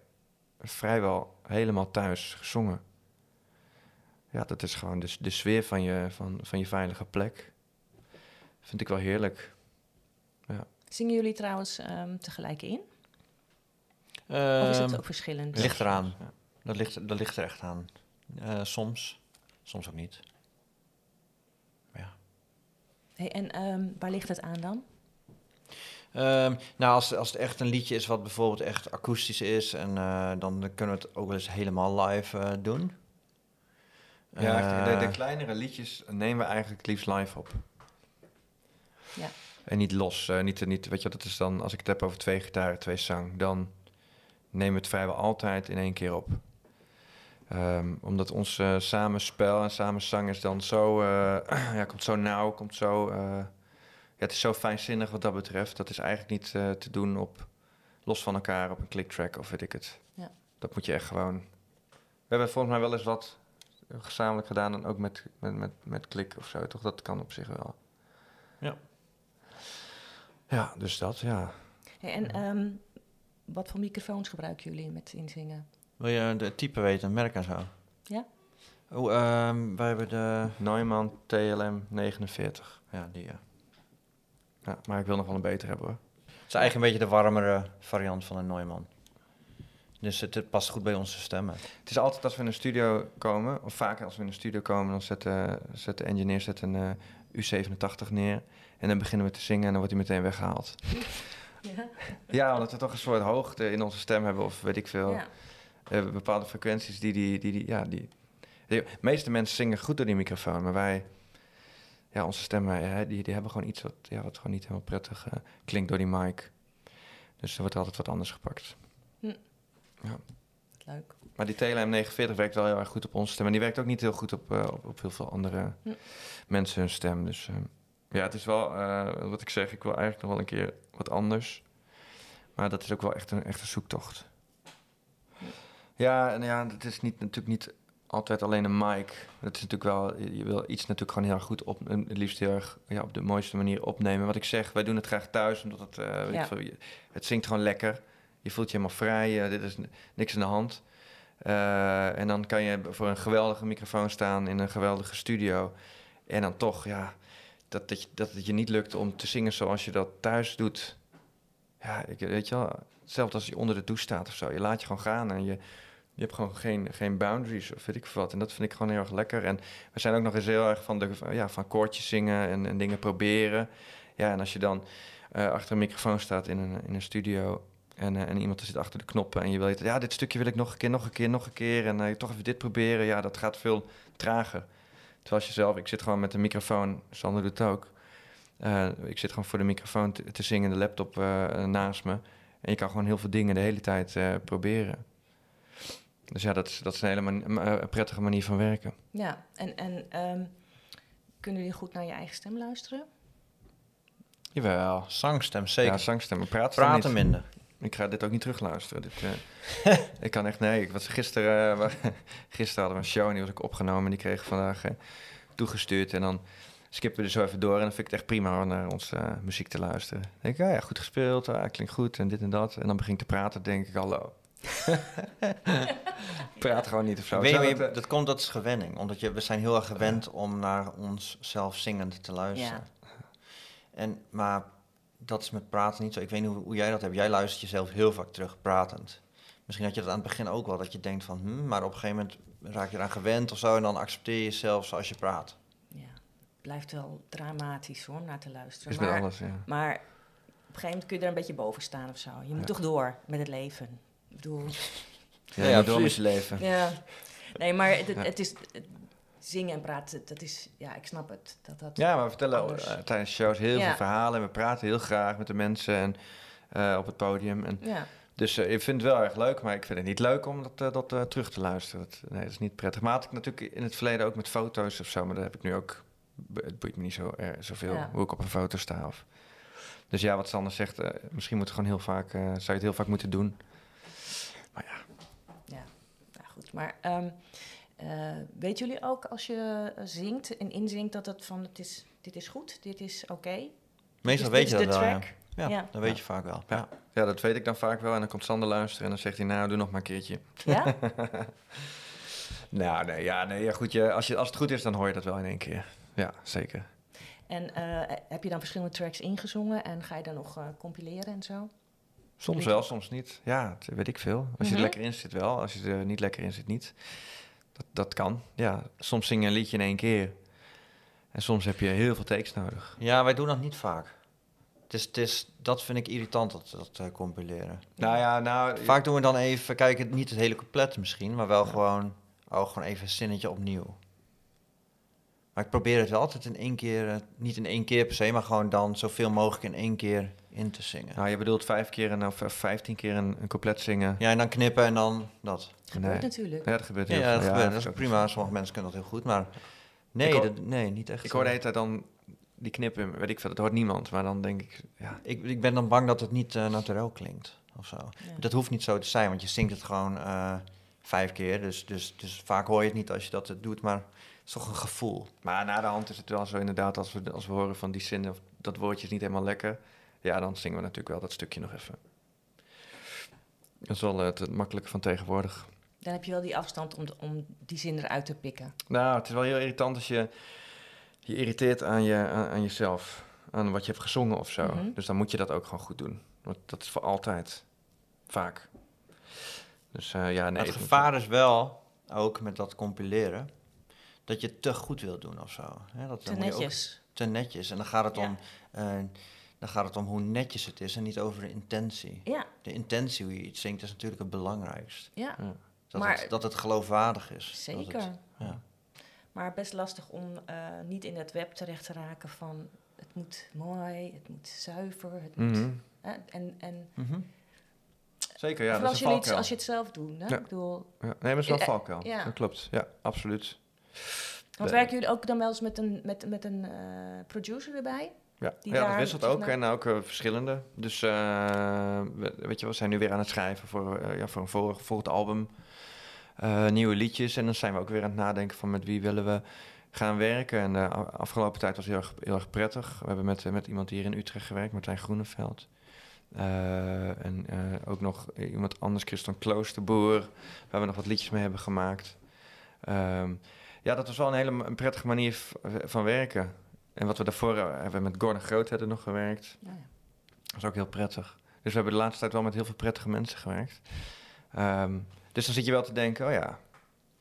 [SPEAKER 4] vrijwel helemaal thuis gezongen. Ja, dat is gewoon de, de sfeer van je, van, van je veilige plek. Vind ik wel heerlijk.
[SPEAKER 3] Zingen jullie trouwens ehm, tegelijk in? Of is het
[SPEAKER 5] Ehm,
[SPEAKER 3] ook verschillend?
[SPEAKER 5] ligt eraan.
[SPEAKER 4] Ja.
[SPEAKER 5] Dat ligt, dat ligt er echt aan. Eh, soms, soms ook niet. Maar ja.
[SPEAKER 3] Hey, en ehm, waar ligt het aan dan?
[SPEAKER 5] Ehm, nou, als, als het echt een liedje is wat bijvoorbeeld echt akoestisch is, en, eh, dan kunnen we het ook wel eens helemaal live eh, doen.
[SPEAKER 4] Ja, de, de kleinere liedjes nemen we eigenlijk het liefst live op.
[SPEAKER 3] Ja.
[SPEAKER 4] En niet los. eh, niet, niet, weet je, wat, dat is dan, als ik het heb over twee gitaren, twee zang, dan nemen we het vrijwel altijd in één keer op. Ehm, omdat ons eh, samenspel en samenzang is dan zo, eh, ja, komt zo nauw, komt zo, eh, ja, het is zo fijnzinnig wat dat betreft. Dat is eigenlijk niet eh, te doen op, los van elkaar op een clicktrack of weet ik het.
[SPEAKER 3] Ja.
[SPEAKER 4] Dat moet je echt gewoon. We hebben volgens mij wel eens wat gezamenlijk gedaan en ook met, met, met, met klik of zo, toch? Dat kan op zich wel.
[SPEAKER 5] Ja.
[SPEAKER 4] Ja, dus dat, ja.
[SPEAKER 3] Hey, en ehm, wat voor microfoons gebruiken jullie met inzingen?
[SPEAKER 5] Wil je de type weten, merk en zo?
[SPEAKER 3] Ja.
[SPEAKER 5] Oh, ehm, wij hebben de...
[SPEAKER 4] Neumann TLM 49.
[SPEAKER 5] Ja, die ja.
[SPEAKER 4] Ja, maar ik wil nog wel een beter hebben hoor.
[SPEAKER 5] Het is eigenlijk een beetje de warmere variant van een Neumann. Dus het, het past goed bij onze stemmen.
[SPEAKER 4] Het is altijd als we in een studio komen, of vaker als we in een studio komen, dan zet de, zet de engineer zet een eh, U87 neer. En dan beginnen we te zingen en dan wordt hij meteen weggehaald.
[SPEAKER 3] Ja.
[SPEAKER 4] Ja, omdat we toch een soort hoogte in onze stem hebben, of weet ik veel.
[SPEAKER 3] ja.
[SPEAKER 4] Eh, bepaalde frequenties die die, die, die, ja, die... De meeste mensen zingen goed door die microfoon, maar wij... ja, onze stemmen, die, die hebben gewoon iets wat, ja, wat gewoon niet helemaal prettig eh, klinkt door die mic. Dus er wordt altijd wat anders gepakt.
[SPEAKER 3] Leuk.
[SPEAKER 4] Maar die TLM 49 werkt wel heel erg goed op onze stem. En die werkt ook niet heel goed op, eh, op, op heel veel andere
[SPEAKER 3] Hm.
[SPEAKER 4] mensen hun stem. Dus ja, het is wel, wat ik zeg, ik wil eigenlijk nog wel een keer wat anders. Maar dat is ook wel echt een, echt een zoektocht. Ja, en ja, het is niet, natuurlijk niet altijd alleen een mic. Het is natuurlijk wel, je wil iets natuurlijk gewoon heel erg goed op, het liefst heel erg ja, op de mooiste manier opnemen. Wat ik zeg, wij doen het graag thuis, omdat het, eh, weet
[SPEAKER 3] Ja.
[SPEAKER 4] ik veel, je- het zingt gewoon lekker. Je voelt je helemaal vrij, eh, dit is niks aan de hand. Eh, en dan kan je voor een geweldige microfoon staan in een geweldige studio. En dan toch, ja, dat, dat, je, dat het je niet lukt om te zingen zoals je dat thuis doet. Ja, ik, weet je wel, hetzelfde als je onder de douche staat of zo. Je laat je gewoon gaan en je, je hebt gewoon geen, geen boundaries of weet ik wat. En dat vind ik gewoon heel erg lekker. En we zijn ook nog eens heel erg van, de, ja, van koortjes zingen en, en dingen proberen. Ja, en als je dan eh, achter een microfoon staat in een, in een studio... En, eh, en iemand zit achter de knoppen en je weet, ja, dit stukje wil ik nog een keer, nog een keer, nog een keer. En eh, toch even dit proberen. Ja, dat gaat veel trager. Terwijl als je zelf, ik zit gewoon met de microfoon, Sander doet het ook. Ik zit gewoon voor de microfoon te, te zingen, de laptop naast me. En je kan gewoon heel veel dingen de hele tijd proberen. Dus ja, dat is, dat is een hele man- eh, een prettige manier van werken.
[SPEAKER 3] Ja, en, en ehm, kunnen jullie goed naar je eigen stem luisteren?
[SPEAKER 4] Jawel.
[SPEAKER 5] Zangstem, zeker.
[SPEAKER 4] Ja, zangstemmen. Praten,
[SPEAKER 5] Praten
[SPEAKER 4] niet.
[SPEAKER 5] minder.
[SPEAKER 4] Ik ga dit ook niet terugluisteren. Dit, eh, ik kan echt, nee. Ik was gisteren, eh, gisteren hadden we een show en die was ook opgenomen. En die kreeg ik vandaag eh, toegestuurd. En dan skippen we er zo even door. En dan vind ik het echt prima om naar onze muziek te luisteren. Dan denk ik, ah, ja, goed gespeeld. ah, klinkt goed en dit en dat. En dan begin ik te praten, denk ik, hallo. Praat gewoon niet of zo.
[SPEAKER 5] Weet
[SPEAKER 4] eh,
[SPEAKER 5] dat komt, dat is gewenning. Omdat je, we zijn heel erg gewend om naar onszelf zingend te luisteren. En, maar dat is met praten niet zo. Ik weet niet hoe, hoe jij dat hebt. Jij luistert jezelf heel vaak terug pratend. Misschien had je dat aan het begin ook wel, dat je denkt van... Hm, maar op een gegeven moment raak je eraan gewend of zo... en dan accepteer je jezelf zoals je praat.
[SPEAKER 3] Ja, het blijft wel dramatisch hoor, om naar te luisteren.
[SPEAKER 4] is met
[SPEAKER 3] maar,
[SPEAKER 4] alles, ja.
[SPEAKER 3] maar op een gegeven moment kun je er een beetje boven staan of zo. Je moet
[SPEAKER 4] Ja.
[SPEAKER 3] toch door met het leven. Ik bedoel,
[SPEAKER 4] Ja,
[SPEAKER 5] Ja,
[SPEAKER 4] ja, door met
[SPEAKER 5] precies.
[SPEAKER 4] je leven.
[SPEAKER 3] ja. Nee, maar het, het, is... het- zingen en praten, dat is... Ja, ik snap het. Dat, dat,
[SPEAKER 4] Ja, maar we vertellen
[SPEAKER 3] Anders.
[SPEAKER 4] eh, tijdens shows heel
[SPEAKER 3] Ja.
[SPEAKER 4] veel verhalen. En we praten heel graag met de mensen en, eh, op het podium. En
[SPEAKER 3] ja.
[SPEAKER 4] Dus eh, ik vind het wel erg leuk, maar ik vind het niet leuk om dat, dat terug te luisteren. Dat, nee, dat is niet prettig. Maar had ik natuurlijk in het verleden ook met foto's of zo, maar dat heb ik nu ook. Het boeit me niet zo er, zoveel
[SPEAKER 3] Ja.
[SPEAKER 4] hoe ik op een foto sta. Of. Dus ja, wat Sander zegt, eh, misschien moet het gewoon heel vaak, eh, zou je het heel vaak moeten doen. Maar ja,
[SPEAKER 3] Ja, nou goed. Maar ehm eh, weten jullie ook als je zingt en inzingt dat het van het is, dit is goed, dit is oké?
[SPEAKER 5] Meestal
[SPEAKER 3] Dit
[SPEAKER 5] weet je dat wel? Ja, Ja. dat weet je vaak wel. Ja.
[SPEAKER 4] ja, dat weet ik dan vaak wel. En dan komt Sander luisteren en dan zegt hij, nou, doe nog maar een keertje.
[SPEAKER 3] Ja?
[SPEAKER 4] Nou, nee, ja, nee, ja, goed. Je, als, je, als het goed is, dan hoor je dat wel in één keer. Ja, zeker.
[SPEAKER 3] en eh, heb je dan verschillende tracks ingezongen en ga je dan nog eh, compileren en zo?
[SPEAKER 4] Soms wel, soms niet. Ja, dat weet ik veel. Als je
[SPEAKER 3] Mhm.
[SPEAKER 4] er lekker in zit wel, als je er niet lekker in zit niet. Dat, dat kan. Ja, soms zing je een liedje in één keer. En soms heb je heel veel takes nodig.
[SPEAKER 5] Ja, wij doen dat niet vaak. Het is, het is, dat vind ik irritant, dat, dat eh, compileren.
[SPEAKER 4] Nou ja, nou...
[SPEAKER 5] Vaak doen we dan even, kijken niet het hele couplet misschien, maar wel gewoon, oh, gewoon even een zinnetje opnieuw. Maar ik probeer het wel altijd in één keer, eh, niet in één keer per se, maar gewoon dan zoveel mogelijk in één keer in te zingen.
[SPEAKER 4] Nou, je bedoelt vijf keer en of eh, vijftien keer een, een couplet zingen.
[SPEAKER 5] Ja, en dan knippen en dan dat.
[SPEAKER 3] Gebeurt
[SPEAKER 4] Nee.
[SPEAKER 3] natuurlijk.
[SPEAKER 4] Ja, dat gebeurt
[SPEAKER 5] Ja,
[SPEAKER 4] heel
[SPEAKER 5] ja, dat,
[SPEAKER 4] veel.
[SPEAKER 5] gebeurt. dat
[SPEAKER 4] is
[SPEAKER 5] prima. Sommige mensen kunnen dat heel goed, maar nee,
[SPEAKER 4] Ik hoor-
[SPEAKER 5] dat, nee niet echt.
[SPEAKER 4] Ik hoor de
[SPEAKER 5] eh.
[SPEAKER 4] hele tijd dan die knippen, weet ik veel, dat hoort niemand. Maar dan denk ik, ja,
[SPEAKER 5] ik, ik ben dan bang dat het niet uh, naturel klinkt of zo.
[SPEAKER 3] Ja.
[SPEAKER 5] Dat hoeft niet zo te zijn, want je zingt het gewoon eh, vijf keer. Dus, dus, dus vaak hoor je het niet als je dat eh, doet, maar het is toch een gevoel.
[SPEAKER 4] Maar na de hand is het wel zo inderdaad, als we, als we horen van die zin of dat woordje is niet helemaal lekker. Ja, dan zingen we natuurlijk wel dat stukje nog even. Dat is wel eh, het, het makkelijke van tegenwoordig.
[SPEAKER 3] Dan heb je wel die afstand om, de- om die zin eruit te pikken.
[SPEAKER 4] Nou, het is wel heel irritant als je je irriteert aan, je, aan, aan jezelf. Aan wat je hebt gezongen of zo.
[SPEAKER 3] Mhm.
[SPEAKER 4] Dus dan moet je dat ook gewoon goed doen. Want dat is voor altijd. Vaak. Dus eh, ja, nee.
[SPEAKER 5] Maar het gevaar is wel, ook met dat compileren, dat je te goed wilt doen of zo. Hè, dat,
[SPEAKER 3] Te
[SPEAKER 5] ook
[SPEAKER 3] netjes.
[SPEAKER 5] te netjes. En dan gaat, het
[SPEAKER 3] Ja.
[SPEAKER 5] om, eh, dan gaat het om hoe netjes het is en niet over de intentie.
[SPEAKER 3] Ja,
[SPEAKER 5] De intentie hoe je iets zingt is natuurlijk het belangrijkst.
[SPEAKER 3] ja,
[SPEAKER 4] Ja.
[SPEAKER 5] Dat,
[SPEAKER 3] Maar-
[SPEAKER 5] het, dat het geloofwaardig is.
[SPEAKER 3] Zeker.
[SPEAKER 5] het- ja.
[SPEAKER 3] Maar best lastig om eh, niet in het web terecht te raken van het moet mooi, het moet zuiver. Het moet,
[SPEAKER 4] Mhm.
[SPEAKER 3] en, en
[SPEAKER 4] Mhm. Zeker, ja, dat is
[SPEAKER 3] als,
[SPEAKER 4] een
[SPEAKER 3] jullie het,
[SPEAKER 4] valkuil.
[SPEAKER 3] als je het zelf doet. Hè?
[SPEAKER 4] Ja.
[SPEAKER 3] Ik bedoel,
[SPEAKER 4] Ja, nee, maar dat is wel
[SPEAKER 3] Eh, eh,
[SPEAKER 4] valkuil.
[SPEAKER 3] ja.
[SPEAKER 4] Dat klopt, ja, absoluut.
[SPEAKER 3] want werken jullie ook dan wel eens met een, met, met een producer erbij?
[SPEAKER 4] Ja,
[SPEAKER 3] die
[SPEAKER 4] ja dat wisselt
[SPEAKER 3] zeg
[SPEAKER 4] ook en ook eh, verschillende. Dus eh, we- weet je, we zijn nu weer aan het schrijven voor, eh, ja, voor een volgend, volgend album. Eh, nieuwe liedjes en dan zijn we ook weer aan het nadenken van met wie willen we gaan werken. En de afgelopen tijd was heel erg, heel erg prettig. We hebben met, met iemand hier in Utrecht gewerkt, Martijn Groeneveld. Eh, en eh, ook nog iemand anders, Christian Kloosterboer, waar we nog wat liedjes mee hebben gemaakt. Ehm, ja, dat was wel een hele een prettige manier van werken. En wat we daarvoor eh, hebben we met Gordon Groot hebben nog gewerkt.
[SPEAKER 3] Nou ja.
[SPEAKER 4] Dat is ook heel prettig. Dus we hebben de laatste tijd wel met heel veel prettige mensen gewerkt. Ehm, dus dan zit je wel te denken, oh ja,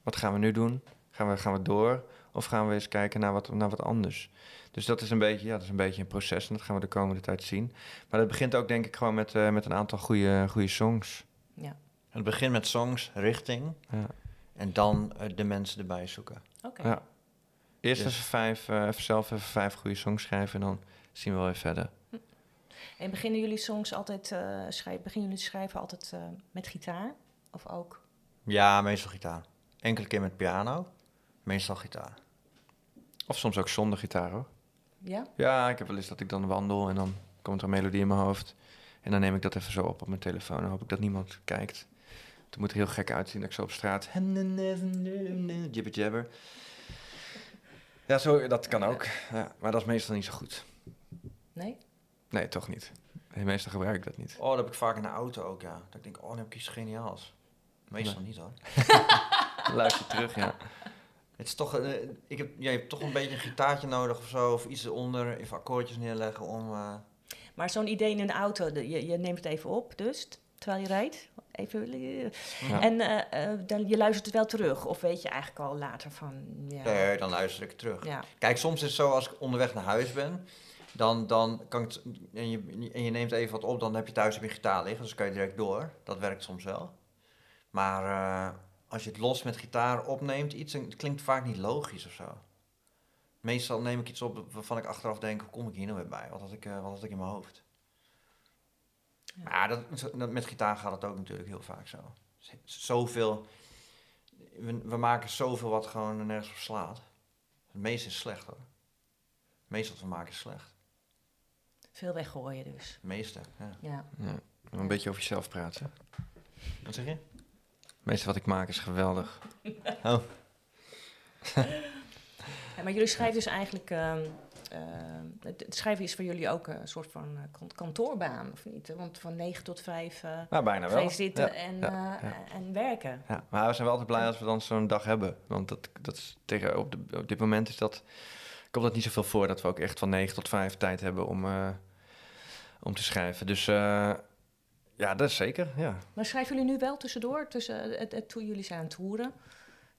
[SPEAKER 4] wat gaan we nu doen? Gaan we, gaan we door? Of gaan we eens kijken naar wat, naar wat anders? Dus dat is, een beetje, ja, dat is een beetje een proces en dat gaan we de komende tijd zien. Maar dat begint ook denk ik gewoon met, eh, met een aantal goede, goede songs.
[SPEAKER 3] ja.
[SPEAKER 5] Het begint met songs, richting.
[SPEAKER 4] Ja.
[SPEAKER 5] En dan eh, de mensen erbij zoeken.
[SPEAKER 3] Oké.
[SPEAKER 4] Ja. Eerst
[SPEAKER 5] Dus-
[SPEAKER 4] even, vijf, eh, even zelf even vijf goede songs schrijven en dan zien we wel weer verder.
[SPEAKER 3] En beginnen jullie songs altijd, eh schrijven, beginnen jullie schrijven altijd eh, met gitaar? Of ook?
[SPEAKER 5] Ja, meestal gitaar. Enkele keer met piano, meestal gitaar.
[SPEAKER 4] Of soms ook zonder gitaar hoor.
[SPEAKER 3] Ja?
[SPEAKER 4] Ja, ik heb wel eens dat ik dan wandel en dan komt er een melodie in mijn hoofd. En dan neem ik dat even zo op op mijn telefoon. Dan hoop ik dat niemand kijkt. Het moet er heel gek uitzien dat ik zo op straat... Jibber jabber. Ja, zo, dat kan ook. Ja, maar dat is meestal niet zo goed.
[SPEAKER 3] Nee?
[SPEAKER 4] Nee, toch niet. Meestal gebruik ik dat niet.
[SPEAKER 5] Oh, dat heb ik vaak in de auto ook, ja. Dat ik denk, oh, dan heb ik iets geniaals. Meestal
[SPEAKER 4] Nee.
[SPEAKER 5] niet hoor.
[SPEAKER 4] Luister terug, ja.
[SPEAKER 5] Het is toch, eh, ik heb, jij hebt toch een beetje een gitaartje nodig of zo, of iets eronder, even akkoordjes neerleggen om... eh,
[SPEAKER 3] Maar zo'n idee in een auto, je, je neemt het even op, dus terwijl je rijdt. Even,
[SPEAKER 4] Ja.
[SPEAKER 3] En eh, eh, dan, je luistert het wel terug, of weet je eigenlijk al later van. Ja,
[SPEAKER 5] Nee, dan luister ik terug.
[SPEAKER 3] ja.
[SPEAKER 5] Kijk, soms is het zo als ik onderweg naar huis ben, dan, dan kan ik en, je, en je neemt even wat op, dan heb je thuis op je gitaar liggen, dus kan je direct door. Dat werkt soms wel. Maar eh, als je het los met gitaar opneemt, iets, het klinkt vaak niet logisch of zo. Meestal neem ik iets op waarvan ik achteraf denk, hoe kom ik hier nou weer bij? Wat had ik, wat had ik in mijn hoofd?
[SPEAKER 3] Ja.
[SPEAKER 5] Maar dat, dat- met gitaar gaat het ook natuurlijk heel vaak zo. Zoveel, we, we maken zoveel wat gewoon nergens op slaat. Het meeste is slecht hoor. Het meeste wat we maken is slecht.
[SPEAKER 3] Veel weggooien dus.
[SPEAKER 5] Het meeste, ja.
[SPEAKER 3] Ja.
[SPEAKER 4] ja. Een beetje over jezelf praten.
[SPEAKER 5] Wat zeg je?
[SPEAKER 4] Het meeste wat ik maak is geweldig.
[SPEAKER 5] Oh.
[SPEAKER 3] Ja, maar jullie schrijven dus eigenlijk. ehm, het, het schrijven is voor jullie ook een soort van eh, kan- kantoorbaan, of niet? Want van 9 tot 5 eh
[SPEAKER 4] Nou, bijna wel.
[SPEAKER 3] zitten
[SPEAKER 4] Ja,
[SPEAKER 3] en,
[SPEAKER 4] ja,
[SPEAKER 3] eh, en werken.
[SPEAKER 4] Ja, maar we zijn wel altijd blij als we dan zo'n dag hebben. Want dat, dat is tegen, op, de, op dit moment is dat, komt dat niet zoveel voor dat we ook echt van 9 tot 5 tijd hebben om, eh, om te schrijven. Dus eh, ja, dat is zeker. Ja.
[SPEAKER 3] Maar schrijven jullie nu wel tussendoor? Tussen het, het, toen jullie zijn aan het toeren?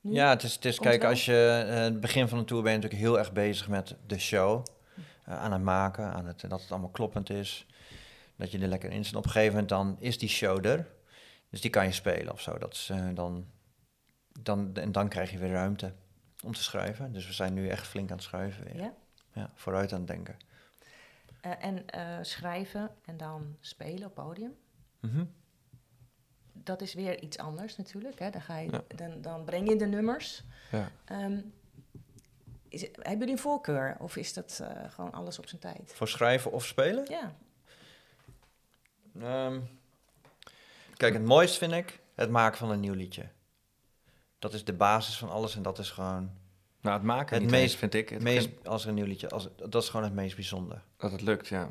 [SPEAKER 3] Nu?
[SPEAKER 5] Ja, het is, het is
[SPEAKER 3] Komt
[SPEAKER 5] kijk,
[SPEAKER 3] wel?
[SPEAKER 5] als je eh, het begin van de tour ben je natuurlijk heel erg bezig met de show. eh, aan het maken, aan het, dat het allemaal kloppend is. Dat je er lekker in zit. Op een gegeven moment dan is die show er. Dus die kan je spelen of zo. Dat is, eh, dan, dan, en dan krijg je weer ruimte om te schrijven. Dus we zijn nu echt flink aan het schrijven weer.
[SPEAKER 3] Ja?
[SPEAKER 5] Ja, vooruit aan het denken.
[SPEAKER 3] En schrijven en dan spelen op podium.
[SPEAKER 5] Mhm.
[SPEAKER 3] Dat is weer iets anders natuurlijk. Hè? Dan, ga je,
[SPEAKER 4] Ja.
[SPEAKER 3] dan, dan breng je de nummers.
[SPEAKER 4] Ja.
[SPEAKER 3] Ehm, is, hebben jullie een voorkeur? Of is dat eh, gewoon alles op zijn tijd?
[SPEAKER 5] Voor schrijven of spelen?
[SPEAKER 3] Ja.
[SPEAKER 5] Ehm, kijk, het mooist vind ik het maken van een nieuw liedje. Dat is de basis van alles en dat is gewoon
[SPEAKER 4] Nou, het maken
[SPEAKER 5] Het
[SPEAKER 4] niet
[SPEAKER 5] meest-
[SPEAKER 4] eens, vind ik.
[SPEAKER 5] het meest, als er een nieuw liedje, als, dat is gewoon het meest bijzonder.
[SPEAKER 4] dat het lukt, ja.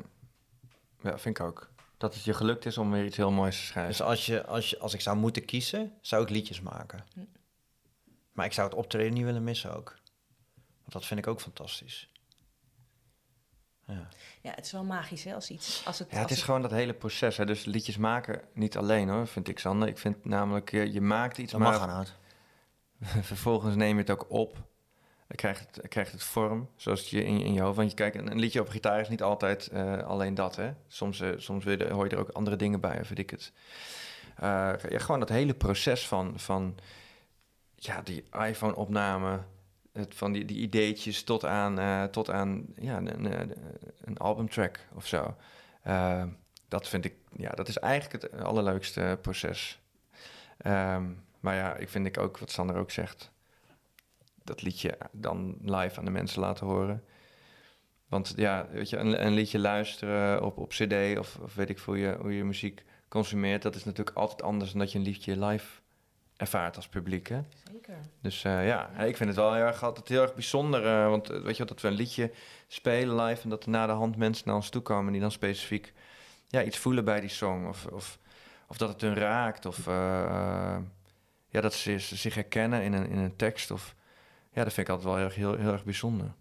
[SPEAKER 4] Ja, vind ik ook. Dat het je gelukt is om weer iets heel moois te schrijven.
[SPEAKER 5] Dus als, je, als, je, als ik zou moeten kiezen, zou ik liedjes maken.
[SPEAKER 3] Hm.
[SPEAKER 5] Maar ik zou het optreden niet willen missen ook. Want dat vind ik ook fantastisch. Ja.
[SPEAKER 3] ja, het is wel magisch hè, als iets... Als het,
[SPEAKER 4] Ja, het is gewoon dat hele proces. Hè. Dus liedjes maken niet alleen hoor, vind ik Sander. Ik vind namelijk, je, je maakt iets,
[SPEAKER 5] Dat
[SPEAKER 4] maar
[SPEAKER 5] mag aan uit.
[SPEAKER 4] vervolgens neem je het ook op. Krijgt het, krijgt het vorm, zoals je in, in je hoofd. Want je kijkt, een, een liedje op gitaar is niet altijd eh, alleen dat. Hè. Soms, eh, soms wil je, hoor je er ook andere dingen bij, of ik het. Ja, gewoon dat hele proces van, van ja, die iPhone-opname, van die, die ideetjes tot aan, tot aan ja, een, een, albumtrack of zo. Dat vind ik, ja, dat is eigenlijk het allerleukste proces. Ehm, maar ja, ik vind ik ook, wat Sander ook zegt, dat liedje dan live aan de mensen laten horen. Want ja, weet je, een, een liedje luisteren op, op cd of, of weet ik veel hoe je, hoe je muziek consumeert, dat is natuurlijk altijd anders dan dat je een liedje live ervaart als publiek. Hè?
[SPEAKER 3] Zeker.
[SPEAKER 4] Dus eh, ja, ik vind het wel heel erg, altijd heel erg bijzonder. eh, want eh, weet je, dat we een liedje spelen live en dat er na de hand mensen naar ons toe komen die dan specifiek ja, iets voelen bij die song. Of, of, of dat het hun raakt. Of ja, dat ze z- zich herkennen in een, in een tekst. Of, ja, dat vind ik altijd wel heel, erg- heel, heel erg bijzonder.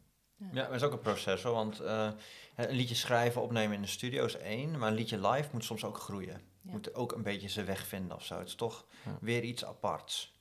[SPEAKER 5] Ja, dat is ook een proces hoor, want eh, een liedje schrijven, opnemen in de studio is één, maar een liedje live moet soms ook groeien.
[SPEAKER 3] Ja.
[SPEAKER 5] Moet ook een beetje zijn weg vinden of zo. Het is toch
[SPEAKER 4] Ja.
[SPEAKER 5] weer iets aparts.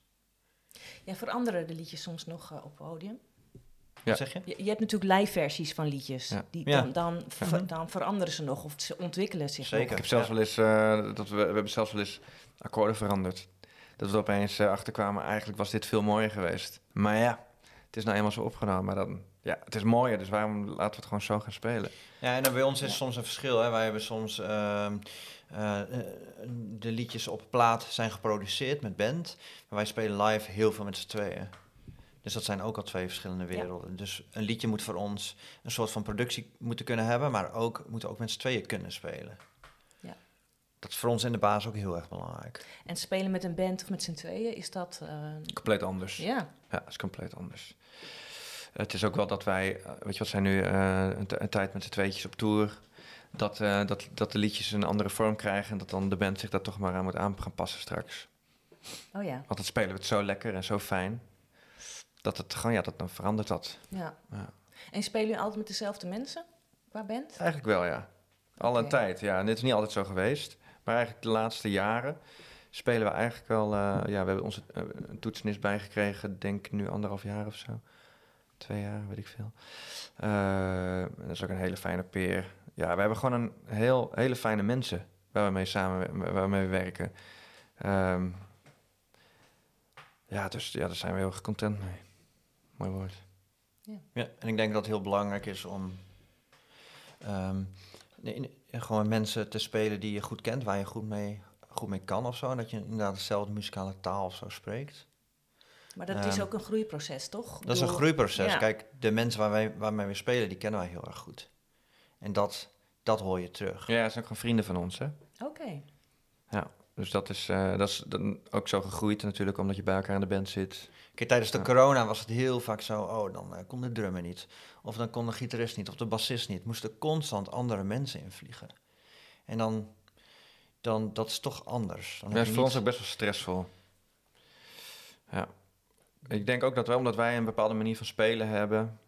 [SPEAKER 3] Ja, veranderen de liedjes soms nog eh, op podium?
[SPEAKER 4] Ja.
[SPEAKER 5] Wat zeg je?
[SPEAKER 3] Je, je hebt natuurlijk live versies van liedjes.
[SPEAKER 4] Ja.
[SPEAKER 3] Die,
[SPEAKER 5] Ja.
[SPEAKER 3] dan, dan, ver- dan veranderen ze nog of ze ontwikkelen zich
[SPEAKER 5] Zeker.
[SPEAKER 3] nog.
[SPEAKER 4] Ik heb zelfs
[SPEAKER 5] Ja.
[SPEAKER 4] wel eens, eh, dat we, we hebben zelfs wel eens akkoorden veranderd. Dat we er opeens achterkwamen, eigenlijk was dit veel mooier geweest. Maar ja, het is nou eenmaal zo opgenomen. Maar dan, ja, het is mooier, dus waarom laten we het gewoon zo gaan spelen?
[SPEAKER 5] Ja, en dan bij ons is
[SPEAKER 3] Ja.
[SPEAKER 5] soms een verschil. Hè. Wij hebben soms ehm, eh, eh, de liedjes op plaat zijn geproduceerd met band, maar wij spelen live heel veel met z'n tweeën. Dus dat zijn ook al twee verschillende werelden. Dus een liedje moet voor ons een soort van productie moeten kunnen hebben, maar ook moeten ook met z'n tweeën kunnen spelen. Dat is voor ons in de baas ook heel erg belangrijk.
[SPEAKER 3] En spelen met een band of met z'n tweeën, is dat... eh,
[SPEAKER 4] Compleet anders.
[SPEAKER 3] ja,
[SPEAKER 4] Ja, is compleet anders. Het is ook wel dat wij, eh, weet je wat, zijn nu eh, een, tijd met z'n tweetjes op tour. Dat, eh, dat, dat de liedjes een andere vorm krijgen en dat dan de band zich daar toch maar aan moet aan gaan passen straks.
[SPEAKER 3] oh ja,
[SPEAKER 4] Want dan spelen we het zo lekker en zo fijn. Dat het gewoon, ja, dat, dan verandert dat.
[SPEAKER 3] ja.
[SPEAKER 4] Ja.
[SPEAKER 3] En spelen jullie altijd met dezelfde mensen qua band?
[SPEAKER 4] Eigenlijk wel, ja. Al een tijd, ja. En dit is niet altijd zo geweest. Maar eigenlijk de laatste jaren spelen we eigenlijk wel... eh, ja, we hebben onze eh, een toetsenis bijgekregen, denk ik nu anderhalf jaar of zo. Twee jaar, weet ik veel. Eh, dat is ook een hele fijne peer. Ja, we hebben gewoon een heel, hele fijne mensen waar we mee samen waar we mee werken. Ehm, ja, dus ja, daar zijn we heel erg content mee. Mooi woord.
[SPEAKER 5] Ja, en ik denk dat het heel belangrijk is om ehm, nee, gewoon mensen te spelen die je goed kent, waar je goed mee, goed mee kan of zo. En dat je inderdaad dezelfde muzikale taal of zo spreekt.
[SPEAKER 3] Maar dat is
[SPEAKER 5] Ehm,
[SPEAKER 3] ook een groeiproces, toch?
[SPEAKER 5] Dat is een groeiproces.
[SPEAKER 3] ja.
[SPEAKER 5] Kijk, de mensen waar wij, waarmee we spelen, die kennen wij heel erg goed. En dat, dat hoor je terug.
[SPEAKER 4] Ja, ze zijn ook gewoon vrienden van ons, hè?
[SPEAKER 3] Oké,
[SPEAKER 4] Dus dat is, eh, dat is dan ook zo gegroeid natuurlijk, omdat je bij elkaar in de band zit.
[SPEAKER 5] Kijk, tijdens de
[SPEAKER 4] Ja.
[SPEAKER 5] corona was het heel vaak zo, oh, dan eh, kon de drummer niet. Of dan kon de gitarist niet, of de bassist niet. Moesten constant andere mensen invliegen. En dan, dan dat is toch anders. Dan
[SPEAKER 4] Dat is voor
[SPEAKER 5] niet-
[SPEAKER 4] ons ook best wel stressvol. Ja. Ik denk ook dat wij, omdat wij een bepaalde manier van spelen hebben,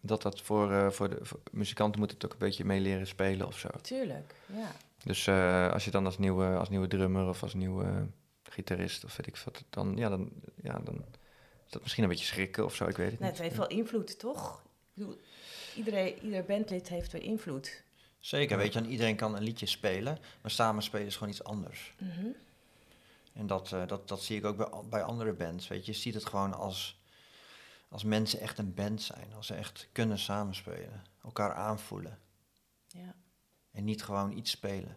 [SPEAKER 4] dat dat voor, eh, voor de voor muzikanten moet het ook een beetje mee leren spelen of zo.
[SPEAKER 3] tuurlijk. Ja.
[SPEAKER 4] Dus eh, als je dan als nieuwe, als nieuwe drummer of als nieuwe gitarist of weet ik wat, dan, ja, dan, ja, dan is dat misschien een beetje schrikken of zo, ik weet het
[SPEAKER 3] Nee,
[SPEAKER 4] niet.
[SPEAKER 3] het heeft wel invloed, toch? Ik bedoel, Iedereen, ieder bandlid heeft weer invloed.
[SPEAKER 5] Zeker, weet je, en iedereen kan een liedje spelen, maar samen spelen is gewoon iets anders.
[SPEAKER 3] Mhm.
[SPEAKER 5] En dat, eh, dat, dat zie ik ook bij, bij andere bands. Weet je, je ziet het gewoon als, als mensen echt een band zijn. Als ze echt kunnen samenspelen, elkaar aanvoelen.
[SPEAKER 3] Ja.
[SPEAKER 5] En niet gewoon iets spelen.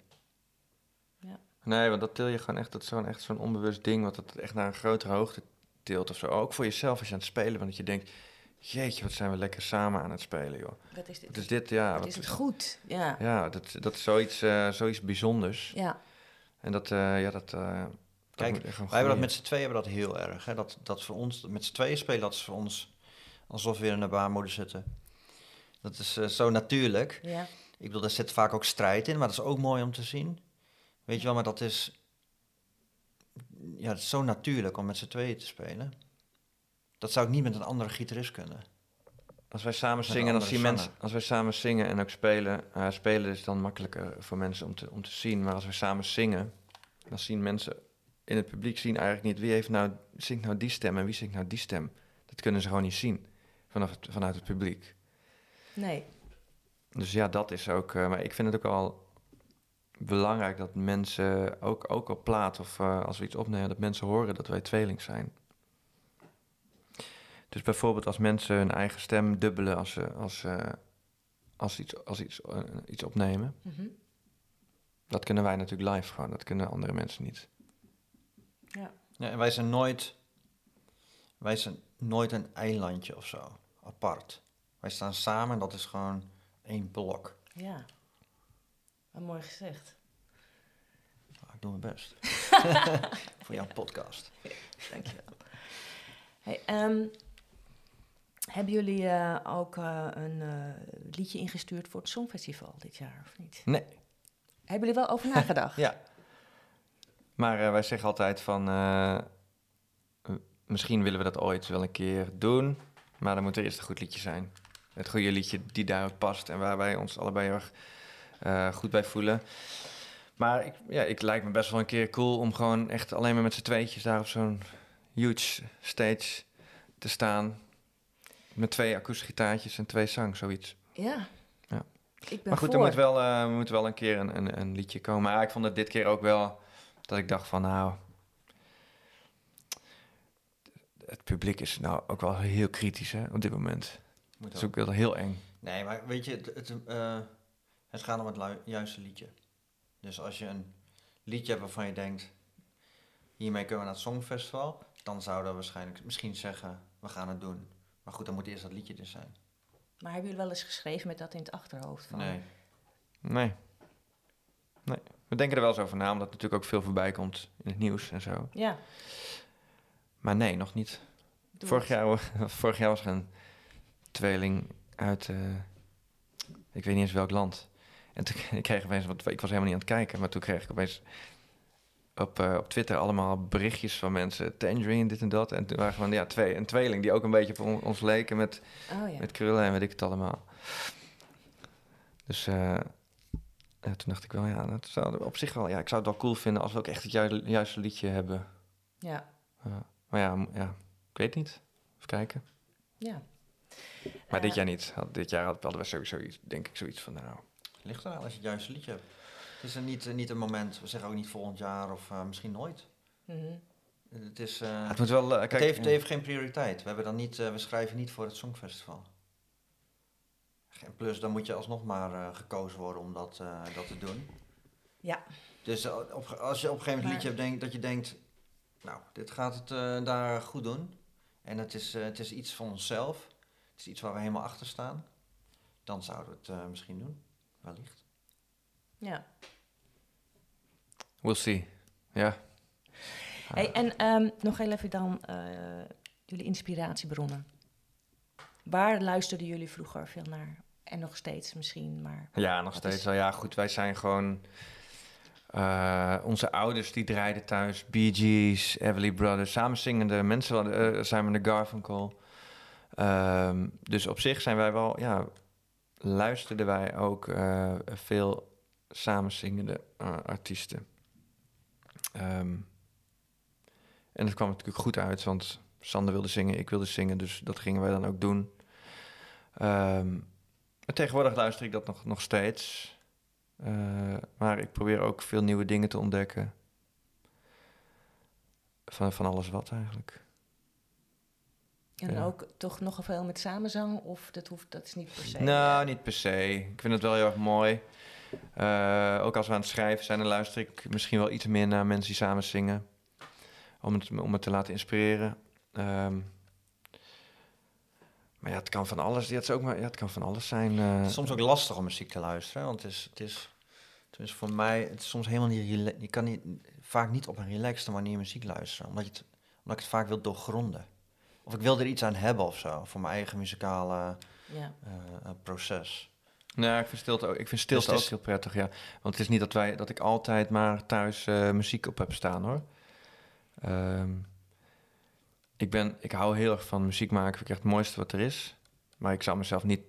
[SPEAKER 4] Nee, want dat til je gewoon echt, dat is gewoon echt zo'n onbewust ding, wat het echt naar een grotere hoogte tilt of zo. Ook voor jezelf als je aan het spelen bent, dat je denkt, jeetje, wat zijn we lekker samen aan het spelen, joh.
[SPEAKER 3] Wat is dit?
[SPEAKER 4] Wat is dit, ja.
[SPEAKER 3] Wat
[SPEAKER 4] wat
[SPEAKER 3] is het goed? Ja.
[SPEAKER 4] Ja, dat, dat is zoiets, eh, zoiets bijzonders.
[SPEAKER 3] Ja.
[SPEAKER 4] En dat, eh, ja, dat... eh, dat
[SPEAKER 5] Kijk,
[SPEAKER 4] moet echt gewoon
[SPEAKER 5] Wij hebben dat met z'n tweeën hebben dat heel erg. Hè? Dat, dat voor ons, met z'n tweeën spelen, dat is voor ons alsof we weer in een baarmoeder zitten. Dat is eh, zo natuurlijk.
[SPEAKER 3] ja.
[SPEAKER 5] Ik bedoel, daar zit vaak ook strijd in, maar dat is ook mooi om te zien. Weet je wel, maar dat is... Ja, het is zo natuurlijk om met z'n tweeën te spelen. Dat zou ik niet met een andere gitarist kunnen.
[SPEAKER 4] Als wij samen zingen, dan
[SPEAKER 5] andere
[SPEAKER 4] zien mensen, als wij samen zingen en ook spelen, eh, spelen is dan makkelijker voor mensen om te, om te zien. Maar als we samen zingen, dan zien mensen in het publiek zien eigenlijk niet wie heeft nou, zingt nou die stem en wie zingt nou die stem. Dat kunnen ze gewoon niet zien vanaf het, vanuit het publiek.
[SPEAKER 3] Nee.
[SPEAKER 4] Dus ja, dat is ook. eh, maar ik vind het ook wel belangrijk dat mensen, ook, ook op plaat of eh, als we iets opnemen, dat mensen horen dat wij tweeling zijn. Dus bijvoorbeeld als mensen hun eigen stem dubbelen als ze, als, ze- als ze iets, als iets, eh, iets opnemen.
[SPEAKER 3] Mhm.
[SPEAKER 4] Dat kunnen wij natuurlijk live gewoon, dat kunnen andere mensen niet.
[SPEAKER 3] Ja.
[SPEAKER 5] Ja, en wij zijn nooit, wij zijn nooit een eilandje of zo, apart. Wij staan samen, dat is gewoon één blok.
[SPEAKER 3] ja. Wat mooi gezegd.
[SPEAKER 5] Nou, ik doe mijn best. Voor jouw podcast.
[SPEAKER 3] Dankjewel. Hey, ehm, hebben jullie eh, ook eh, een eh, liedje ingestuurd voor het Songfestival dit jaar, of niet?
[SPEAKER 4] Nee.
[SPEAKER 3] Hebben jullie wel over nagedacht?
[SPEAKER 4] Ja. Maar wij zeggen altijd van, misschien willen we dat ooit wel een keer doen, maar dan moet er eerst een goed liedje zijn. Het goede liedje die daar ook past en waar wij ons allebei heel erg eh, goed bij voelen. Maar ik, ja, ik lijkt me best wel een keer cool om gewoon echt alleen maar met z'n tweetjes daar op zo'n huge stage te staan. Met twee akoestische gitaartjes en twee zang, zoiets.
[SPEAKER 3] Ja.
[SPEAKER 4] Ja.
[SPEAKER 3] Ik ben
[SPEAKER 4] Maar goed,
[SPEAKER 3] voor.
[SPEAKER 4] er moet wel, er moet wel een keer een, een, een liedje komen. Maar ik vond het dit keer ook wel dat ik dacht van nou... Het publiek is nou ook wel heel kritisch hè, op dit moment.
[SPEAKER 5] Moet
[SPEAKER 4] Dat is ook wel heel eng.
[SPEAKER 5] Nee, maar weet je, het, het, eh, het gaat om het juiste liedje. Dus als je een liedje hebt waarvan je denkt, hiermee kunnen we naar het Songfestival, dan zouden we waarschijnlijk misschien zeggen, we gaan het doen. Maar goed, dan moet eerst dat liedje er zijn.
[SPEAKER 3] Maar hebben jullie wel eens geschreven met dat in het achterhoofd? Van,
[SPEAKER 5] Nee.
[SPEAKER 4] Nee. Nee. We denken er wel eens over na, omdat er natuurlijk ook veel voorbij komt in het nieuws en zo.
[SPEAKER 3] Ja.
[SPEAKER 4] Maar nee, nog niet.
[SPEAKER 3] doe
[SPEAKER 4] Vorig
[SPEAKER 3] het.
[SPEAKER 4] jaar, vorig jaar was er een tweeling uit, eh, ik weet niet eens welk land. En toen ik kreeg opeens, want ik was helemaal niet aan het kijken, maar toen kreeg ik opeens op, eh, op Twitter allemaal berichtjes van mensen, Tangerine, dit en dat. En toen waren gewoon ja, twee, een tweeling die ook een beetje op on- ons leken met,
[SPEAKER 3] Oh ja.
[SPEAKER 4] met krullen en weet ik het allemaal. Dus eh, ja, toen dacht ik wel, ja, dat zou op zich wel, ja, ik zou het wel cool vinden als we ook echt het ju- juiste liedje hebben.
[SPEAKER 3] Ja.
[SPEAKER 4] Maar ja, ja, ik weet niet. Even kijken.
[SPEAKER 3] ja.
[SPEAKER 4] Maar dit jaar niet. Had- Dit jaar hadden we sowieso iets, denk ik zoiets van, nou...
[SPEAKER 5] Ligt er wel als je het juiste liedje hebt. Het is er niet, eh, niet een moment, we zeggen ook niet volgend jaar of eh, misschien nooit.
[SPEAKER 3] mhm.
[SPEAKER 5] Het is... eh,
[SPEAKER 4] het moet wel...
[SPEAKER 5] het,
[SPEAKER 4] kijk,
[SPEAKER 5] heeft, het heeft geen prioriteit. We, hebben dan niet, eh, we schrijven niet voor het Songfestival. En plus, dan moet je alsnog maar eh, gekozen worden om dat, eh, dat te doen.
[SPEAKER 3] Ja.
[SPEAKER 5] Dus op, als je op een gegeven moment een liedje hebt denk, dat je denkt... Nou, dit gaat het eh, daar goed doen. En het is, eh, het is iets van onszelf. Is iets waar we helemaal achter staan. Dan zouden we het eh, misschien doen. Wellicht.
[SPEAKER 3] ja.
[SPEAKER 4] We'll see. Ja.
[SPEAKER 3] Hey, en ehm, nog heel even dan eh, jullie inspiratiebronnen. Waar luisterden jullie vroeger veel naar? En nog steeds misschien, maar...
[SPEAKER 4] Ja, nog steeds
[SPEAKER 3] is-.
[SPEAKER 4] Ja, goed, wij zijn gewoon... eh, onze ouders die draaiden thuis Bee Gees, Everly Brothers, samenzingende mensen eh, Simon de Garfunkel. Ehm, dus op zich zijn wij wel, ja, luisterden wij ook eh, veel samenzingende eh, artiesten. Ehm, en het kwam natuurlijk goed uit, want Sander wilde zingen, ik wilde zingen, dus dat gingen wij dan ook doen. Ehm, tegenwoordig luister ik dat nog, nog steeds. Eh, maar ik probeer ook veel nieuwe dingen te ontdekken. Van, van alles wat eigenlijk.
[SPEAKER 3] En
[SPEAKER 4] Ja.
[SPEAKER 3] ook toch nogal veel met samenzang? Of dat, hoeft, dat is niet per se...
[SPEAKER 4] Nou, niet per se. Ik vind het wel heel erg mooi. Eh, ook als we aan het schrijven zijn, dan luister ik misschien wel iets meer naar mensen die samen zingen. Om het, om het te laten inspireren. Ehm, maar ja, het kan van alles. Ja, het, is ook maar, ja, het kan van alles zijn. eh.
[SPEAKER 5] Het is soms ook lastig om muziek te luisteren. Want het is, het is tenminste voor mij, het is soms helemaal niet... Je kan niet, vaak niet op een relaxte manier muziek luisteren. Omdat, je het, omdat ik het vaak wil doorgronden. Of ik wil er iets aan hebben of zo. Voor mijn eigen muzikale
[SPEAKER 3] Ja.
[SPEAKER 5] eh, eh, proces.
[SPEAKER 4] Nou, ik vind stilte ook, ik vind stilte
[SPEAKER 5] Dus
[SPEAKER 4] ook
[SPEAKER 5] is-
[SPEAKER 4] heel prettig, ja. Want het is niet dat, wij, dat ik altijd maar thuis eh, muziek op heb staan, hoor. Ehm, ik, ben, ik hou heel erg van muziek maken, vind ik echt het mooiste wat er is. Maar ik zou mezelf niet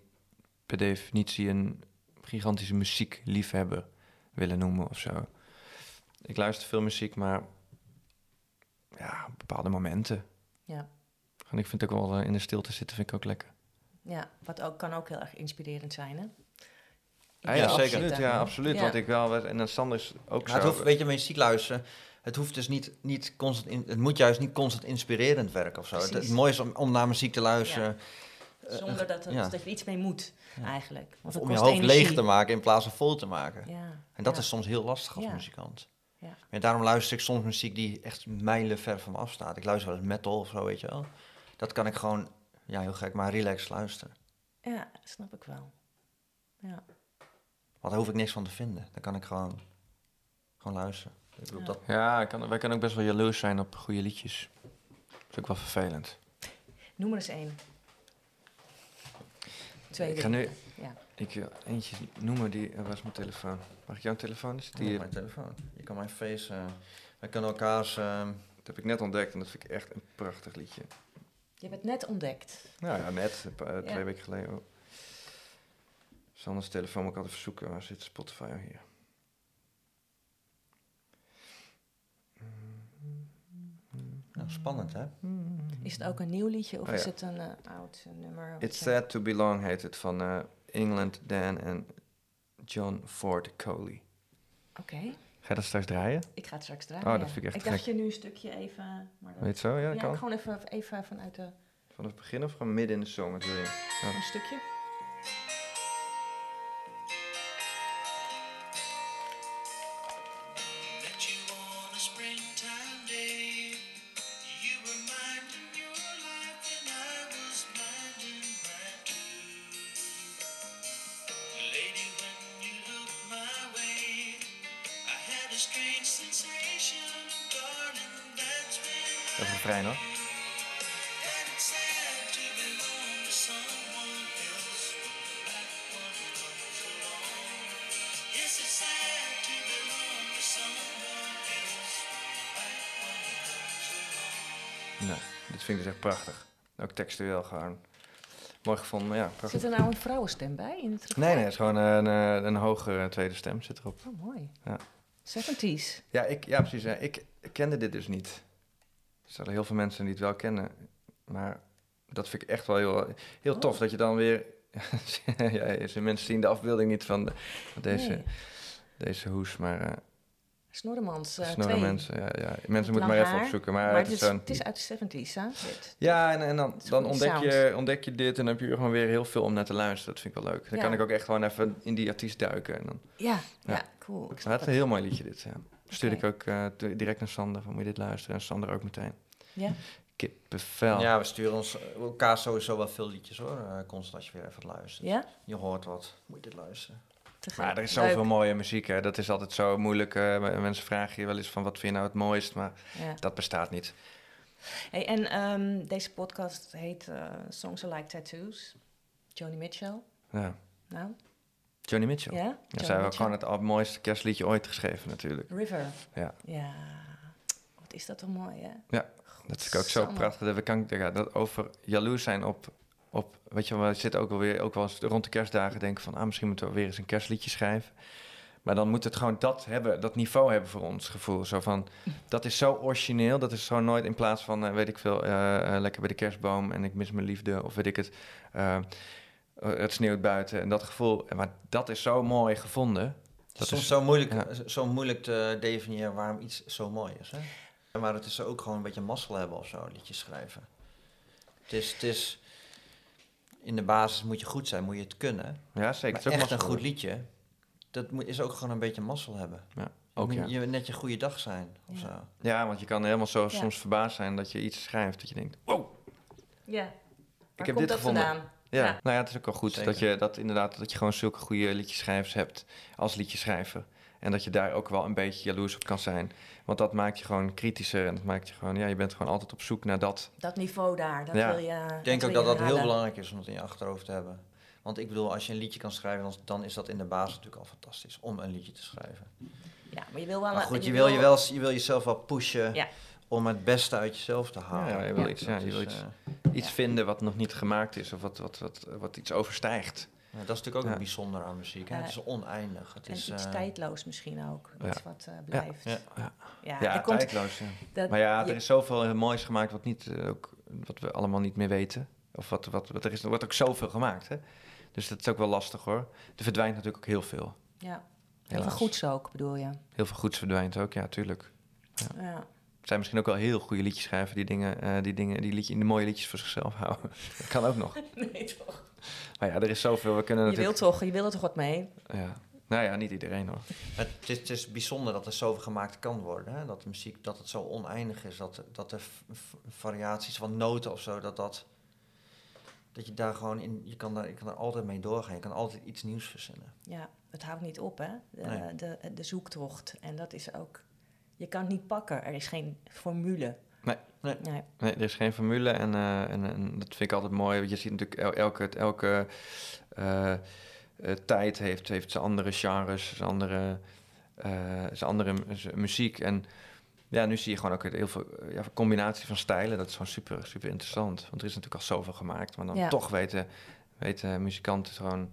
[SPEAKER 4] per definitie een gigantische muziekliefhebber willen noemen of zo. Ik luister veel muziek, maar ja, op bepaalde momenten.
[SPEAKER 3] Ja.
[SPEAKER 4] En ik vind het ook wel eh, in de stilte zitten, vind ik ook lekker.
[SPEAKER 3] ja, wat ook, kan ook heel erg inspirerend zijn, hè?
[SPEAKER 4] Ja,
[SPEAKER 5] Ja, zeker.
[SPEAKER 4] absoluut. Ja, absoluut.
[SPEAKER 3] Ja.
[SPEAKER 4] Want ik wel, en dan Sander is ook
[SPEAKER 5] Maar het
[SPEAKER 4] zo.
[SPEAKER 5] hoeft, weet je, muziek luisteren het hoeft dus niet, niet constant, in, het moet juist niet constant inspirerend werken of zo. Het, het mooie is om, om naar muziek te luisteren, Eh,
[SPEAKER 3] Zonder dat, het-
[SPEAKER 5] ja.
[SPEAKER 3] dat je er iets mee moet, eigenlijk. Want
[SPEAKER 5] of
[SPEAKER 3] het
[SPEAKER 5] om je hoofd
[SPEAKER 3] energie.
[SPEAKER 5] leeg te maken in plaats van vol te maken.
[SPEAKER 3] Ja.
[SPEAKER 5] En dat
[SPEAKER 3] ja.
[SPEAKER 5] is soms heel lastig als
[SPEAKER 3] Ja.
[SPEAKER 5] muzikant.
[SPEAKER 3] Ja.
[SPEAKER 5] En daarom luister ik soms muziek die echt mijlen ver van me afstaat. Ik luister wel eens metal of zo, weet je wel. Dat kan ik gewoon, ja, heel gek, maar relaxed luisteren.
[SPEAKER 3] Ja, snap ik wel. Ja.
[SPEAKER 5] Want daar hoef ik niks van te vinden. Dan kan ik gewoon, gewoon luisteren. Ik bedoel,
[SPEAKER 3] Ja.
[SPEAKER 5] dat,
[SPEAKER 4] Ja, ik kan, wij kunnen ook best wel jaloers zijn op goede liedjes. Dat is ook wel vervelend.
[SPEAKER 3] Noem er eens één. Tweede.
[SPEAKER 4] Ik ga nu
[SPEAKER 3] Ja.
[SPEAKER 4] ik, wil eentje noemen die... eh, waar is mijn telefoon? Mag ik jouw telefoon? Is
[SPEAKER 5] die mijn telefoon. Je kan mijn face, eh wij kunnen elkaars... eh,
[SPEAKER 4] dat heb ik net ontdekt en dat vind ik echt een prachtig liedje.
[SPEAKER 3] Je hebt het net ontdekt.
[SPEAKER 4] Nou ja, net, twee
[SPEAKER 3] Ja.
[SPEAKER 4] weken geleden. Oh. Sanders telefoon moet ik altijd verzoeken. Waar zit Spotify Oh, hier?
[SPEAKER 5] nou, spannend, hè?
[SPEAKER 3] Is het ook een nieuw liedje of
[SPEAKER 4] Oh,
[SPEAKER 3] is het een eh, oud nummer?
[SPEAKER 4] It's
[SPEAKER 3] eh,
[SPEAKER 4] Sad to Belong heet het van eh, England Dan en John Ford Coley.
[SPEAKER 3] Oké,
[SPEAKER 4] Ga je dat straks draaien?
[SPEAKER 3] ik ga het straks draaien.
[SPEAKER 4] Oh, dat vind ik echt
[SPEAKER 3] Ik dacht je nu een stukje even... Maar dat,
[SPEAKER 4] Weet zo? Ja,
[SPEAKER 3] ja,
[SPEAKER 4] kan.
[SPEAKER 3] gewoon even, even vanuit de,
[SPEAKER 4] Vanaf het begin of gewoon midden in de song? Wat wil je? Ja.
[SPEAKER 3] een stukje.
[SPEAKER 4] Dus echt prachtig. Ook textueel gewoon. Mooi gevonden, ja. Prachtig.
[SPEAKER 3] Zit er nou een vrouwenstem bij in het?
[SPEAKER 4] Nee, nee, het is gewoon een, eh, een hogere tweede stem zit erop.
[SPEAKER 3] Oh, mooi.
[SPEAKER 4] Ja.
[SPEAKER 3] 70s.
[SPEAKER 4] Ja, ik, ja precies. Ja. Ik, ik kende dit dus niet. Er zullen heel veel mensen die het wel kennen. Maar dat vind ik echt wel heel, heel tof.
[SPEAKER 3] Oh.
[SPEAKER 4] Dat je dan weer... ja, mensen zien de afbeelding niet van, de- van deze,
[SPEAKER 3] Nee.
[SPEAKER 4] deze hoes. Maar eh
[SPEAKER 3] Snorremans uh,
[SPEAKER 4] snorren
[SPEAKER 3] 2.
[SPEAKER 4] mensen. Ja, ja. Mensen moeten maar even
[SPEAKER 3] haar,
[SPEAKER 4] opzoeken.
[SPEAKER 3] Maar,
[SPEAKER 4] Maar,
[SPEAKER 3] het, is,
[SPEAKER 4] zo'n...
[SPEAKER 3] het is uit de 70s, hè? Dit.
[SPEAKER 4] Ja, en, en dan, dan ontdek, je, ontdek je dit en dan heb je gewoon weer heel veel om naar te luisteren. Dat vind ik wel leuk. Dan
[SPEAKER 3] Ja.
[SPEAKER 4] kan ik ook echt gewoon even in die artiest duiken. En dan,
[SPEAKER 3] Ja, ja,
[SPEAKER 4] Ja.
[SPEAKER 3] cool. Ik
[SPEAKER 4] maar het is een heel mooi liedje dit, ja. Stuurde ik ook eh, di- direct naar Sander, van moet je dit luisteren? En Sander ook meteen.
[SPEAKER 3] Ja.
[SPEAKER 4] Kippenvel.
[SPEAKER 5] Ja, we sturen ons elkaar sowieso wel veel liedjes hoor. eh, constant als je weer even luistert.
[SPEAKER 3] Ja?
[SPEAKER 5] Je hoort wat. Moet je dit luisteren?
[SPEAKER 3] Te.
[SPEAKER 4] Maar er is
[SPEAKER 3] Leuk.
[SPEAKER 4] zoveel mooie muziek, hè. Dat is altijd zo moeilijk. eh, mensen vragen je wel eens van, wat vind je nou het mooist? Maar
[SPEAKER 3] Ja.
[SPEAKER 4] dat bestaat niet.
[SPEAKER 3] Hey, en ehm, deze podcast heet eh, Songs Are Like Tattoos. Joni Mitchell.
[SPEAKER 4] Ja.
[SPEAKER 3] Nou,
[SPEAKER 4] Johnny Mitchell.
[SPEAKER 3] ja?
[SPEAKER 4] Ja, zij gewoon het mooiste kerstliedje ooit geschreven natuurlijk.
[SPEAKER 3] River.
[SPEAKER 4] Ja.
[SPEAKER 3] Ja. Wat is dat toch mooi, hè?
[SPEAKER 4] Ja, Dat is ook zo prachtig. Dat we kan, dat over jaloers zijn op, op... Weet je, we zitten ook wel weer ook wel eens rond de kerstdagen denken van... Ah, misschien moeten we weer eens een kerstliedje schrijven. Maar dan moet het gewoon dat hebben, dat niveau hebben voor ons gevoel. Zo van, dat is zo origineel. Dat is gewoon nooit in plaats van, eh, weet ik veel, eh, eh, lekker bij de kerstboom en ik mis mijn liefde. Of weet ik het, het sneeuwt buiten en dat gevoel. Maar dat is zo mooi gevonden.
[SPEAKER 5] Het is
[SPEAKER 4] Dat
[SPEAKER 5] soms
[SPEAKER 4] is-
[SPEAKER 5] zo, moeilijk,
[SPEAKER 4] ja.
[SPEAKER 5] zo moeilijk te definiëren waarom iets zo mooi is. Hè? Maar het is ook gewoon een beetje mazzel hebben of zo, liedjes schrijven. Het is, het is, in de basis moet je goed zijn, moet je het kunnen.
[SPEAKER 4] Ja, zeker.
[SPEAKER 5] Maar
[SPEAKER 4] Het is ook
[SPEAKER 5] echt een goed liedje, dat moet, is ook gewoon een beetje mazzel hebben.
[SPEAKER 4] Ja,
[SPEAKER 5] Ook
[SPEAKER 4] ja.
[SPEAKER 5] je, net je goede dag zijn of
[SPEAKER 3] Ja.
[SPEAKER 5] zo.
[SPEAKER 4] Ja, want je kan helemaal zo
[SPEAKER 3] Ja.
[SPEAKER 4] soms verbaasd zijn dat je iets schrijft dat je denkt, wow,
[SPEAKER 3] Ja. Waar
[SPEAKER 4] heb
[SPEAKER 3] komt
[SPEAKER 4] dit
[SPEAKER 3] dat
[SPEAKER 4] gevonden.
[SPEAKER 3] vandaan?
[SPEAKER 4] Ja,
[SPEAKER 3] Ja.
[SPEAKER 4] nou ja, het is ook wel goed
[SPEAKER 5] Zeker.
[SPEAKER 4] dat je dat inderdaad dat je gewoon zulke goede liedjeschrijvers hebt als liedjeschrijver. En dat je daar ook wel een beetje jaloers op kan zijn. Want dat maakt je gewoon kritischer en dat maakt je gewoon, ja, je bent gewoon altijd op zoek naar dat.
[SPEAKER 3] Dat niveau daar, dat
[SPEAKER 4] Ja.
[SPEAKER 3] wil je
[SPEAKER 5] Ik denk
[SPEAKER 3] wil
[SPEAKER 5] ook dat dat heel belangrijk is om het in je achterhoofd te hebben. Want ik bedoel, als je een liedje kan schrijven, dan, dan is dat in de basis natuurlijk al fantastisch om een liedje te schrijven.
[SPEAKER 3] Ja, maar je wil wel...
[SPEAKER 5] Maar goed, je wil, je, wel, je wil jezelf wel pushen
[SPEAKER 3] Ja.
[SPEAKER 5] om het beste uit jezelf te halen.
[SPEAKER 4] Ja, je wil
[SPEAKER 3] Ja.
[SPEAKER 4] iets, ja,
[SPEAKER 5] Dat
[SPEAKER 4] je wil
[SPEAKER 5] is,
[SPEAKER 4] iets,
[SPEAKER 5] eh,
[SPEAKER 4] iets
[SPEAKER 3] Ja.
[SPEAKER 4] vinden wat nog niet gemaakt is of wat, wat, wat, wat iets overstijgt.
[SPEAKER 5] Ja, dat is natuurlijk ook
[SPEAKER 4] Ja.
[SPEAKER 5] een bijzonder aan muziek. Hè? Het is oneindig. Het
[SPEAKER 3] En
[SPEAKER 5] is,
[SPEAKER 3] iets
[SPEAKER 5] eh,
[SPEAKER 3] tijdloos misschien ook.
[SPEAKER 4] Ja.
[SPEAKER 3] Iets wat eh, blijft.
[SPEAKER 5] ja.
[SPEAKER 3] Ja, komt,
[SPEAKER 4] tijdloos. Ja.
[SPEAKER 3] dat,
[SPEAKER 4] Maar ja,
[SPEAKER 3] je-
[SPEAKER 4] er is zoveel moois gemaakt wat, niet, eh, ook, wat we allemaal niet meer weten. Of wat, wat, wat er, is, er wordt ook zoveel gemaakt. Hè? Dus dat is ook wel lastig hoor. Er verdwijnt natuurlijk ook heel veel.
[SPEAKER 3] ja. Heel veel goeds ook, bedoel je.
[SPEAKER 4] Heel veel goeds verdwijnt ook, ja, tuurlijk.
[SPEAKER 3] Ja.
[SPEAKER 4] Er zijn misschien ook wel heel goede liedjes schrijven die dingen, eh, die dingen, die, liedje, die mooie liedjes voor zichzelf houden. dat kan ook nog.
[SPEAKER 3] Nee, toch?
[SPEAKER 4] Maar ja, er is zoveel. We kunnen
[SPEAKER 3] Je
[SPEAKER 4] natuurlijk.
[SPEAKER 3] wil toch, je wil er toch wat mee?
[SPEAKER 4] Ja. Nou ja, niet iedereen hoor.
[SPEAKER 5] Het is, het is bijzonder dat er zoveel gemaakt kan worden. Hè? Dat de muziek dat het zo oneindig is. Dat, dat er variaties van noten of zo, dat dat. Dat je daar gewoon in. Je kan daar, je kan er altijd mee doorgaan. Je kan altijd iets nieuws verzinnen.
[SPEAKER 3] Ja, het houdt niet op, hè? De,
[SPEAKER 5] Nee.
[SPEAKER 3] de, de zoektocht. En dat is ook... Je kan het niet pakken. Er is geen formule.
[SPEAKER 4] Nee.
[SPEAKER 5] Nee.
[SPEAKER 3] Nee.
[SPEAKER 4] Nee, er is geen formule en, eh, en, en dat vind ik altijd mooi. Want je ziet natuurlijk el- elke, elke eh, eh, tijd heeft, heeft zijn andere genres, zijn andere, eh, zijn andere muziek. En ja, nu zie je gewoon ook heel veel ja, combinatie van stijlen. Dat is gewoon super, super interessant. Want er is natuurlijk al zoveel gemaakt. Maar dan
[SPEAKER 3] Ja.
[SPEAKER 4] toch weten, weten muzikanten gewoon,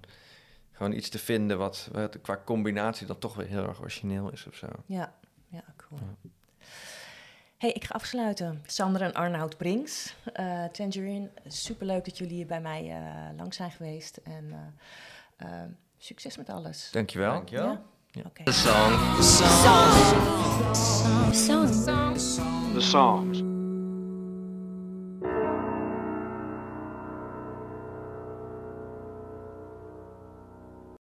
[SPEAKER 4] gewoon iets te vinden wat, wat qua combinatie dan toch weer heel erg origineel is of zo.
[SPEAKER 3] Ja, ja, cool. Hey, ik ga afsluiten. Sander en Arnoud Brinks, eh Tangerine. Superleuk dat jullie hier bij mij eh, langs zijn geweest. En eh, succes met alles.
[SPEAKER 4] Dankjewel.
[SPEAKER 5] Dankjewel.
[SPEAKER 3] Ja?
[SPEAKER 4] Ja.
[SPEAKER 3] Oké.
[SPEAKER 2] The songs.
[SPEAKER 4] The songs.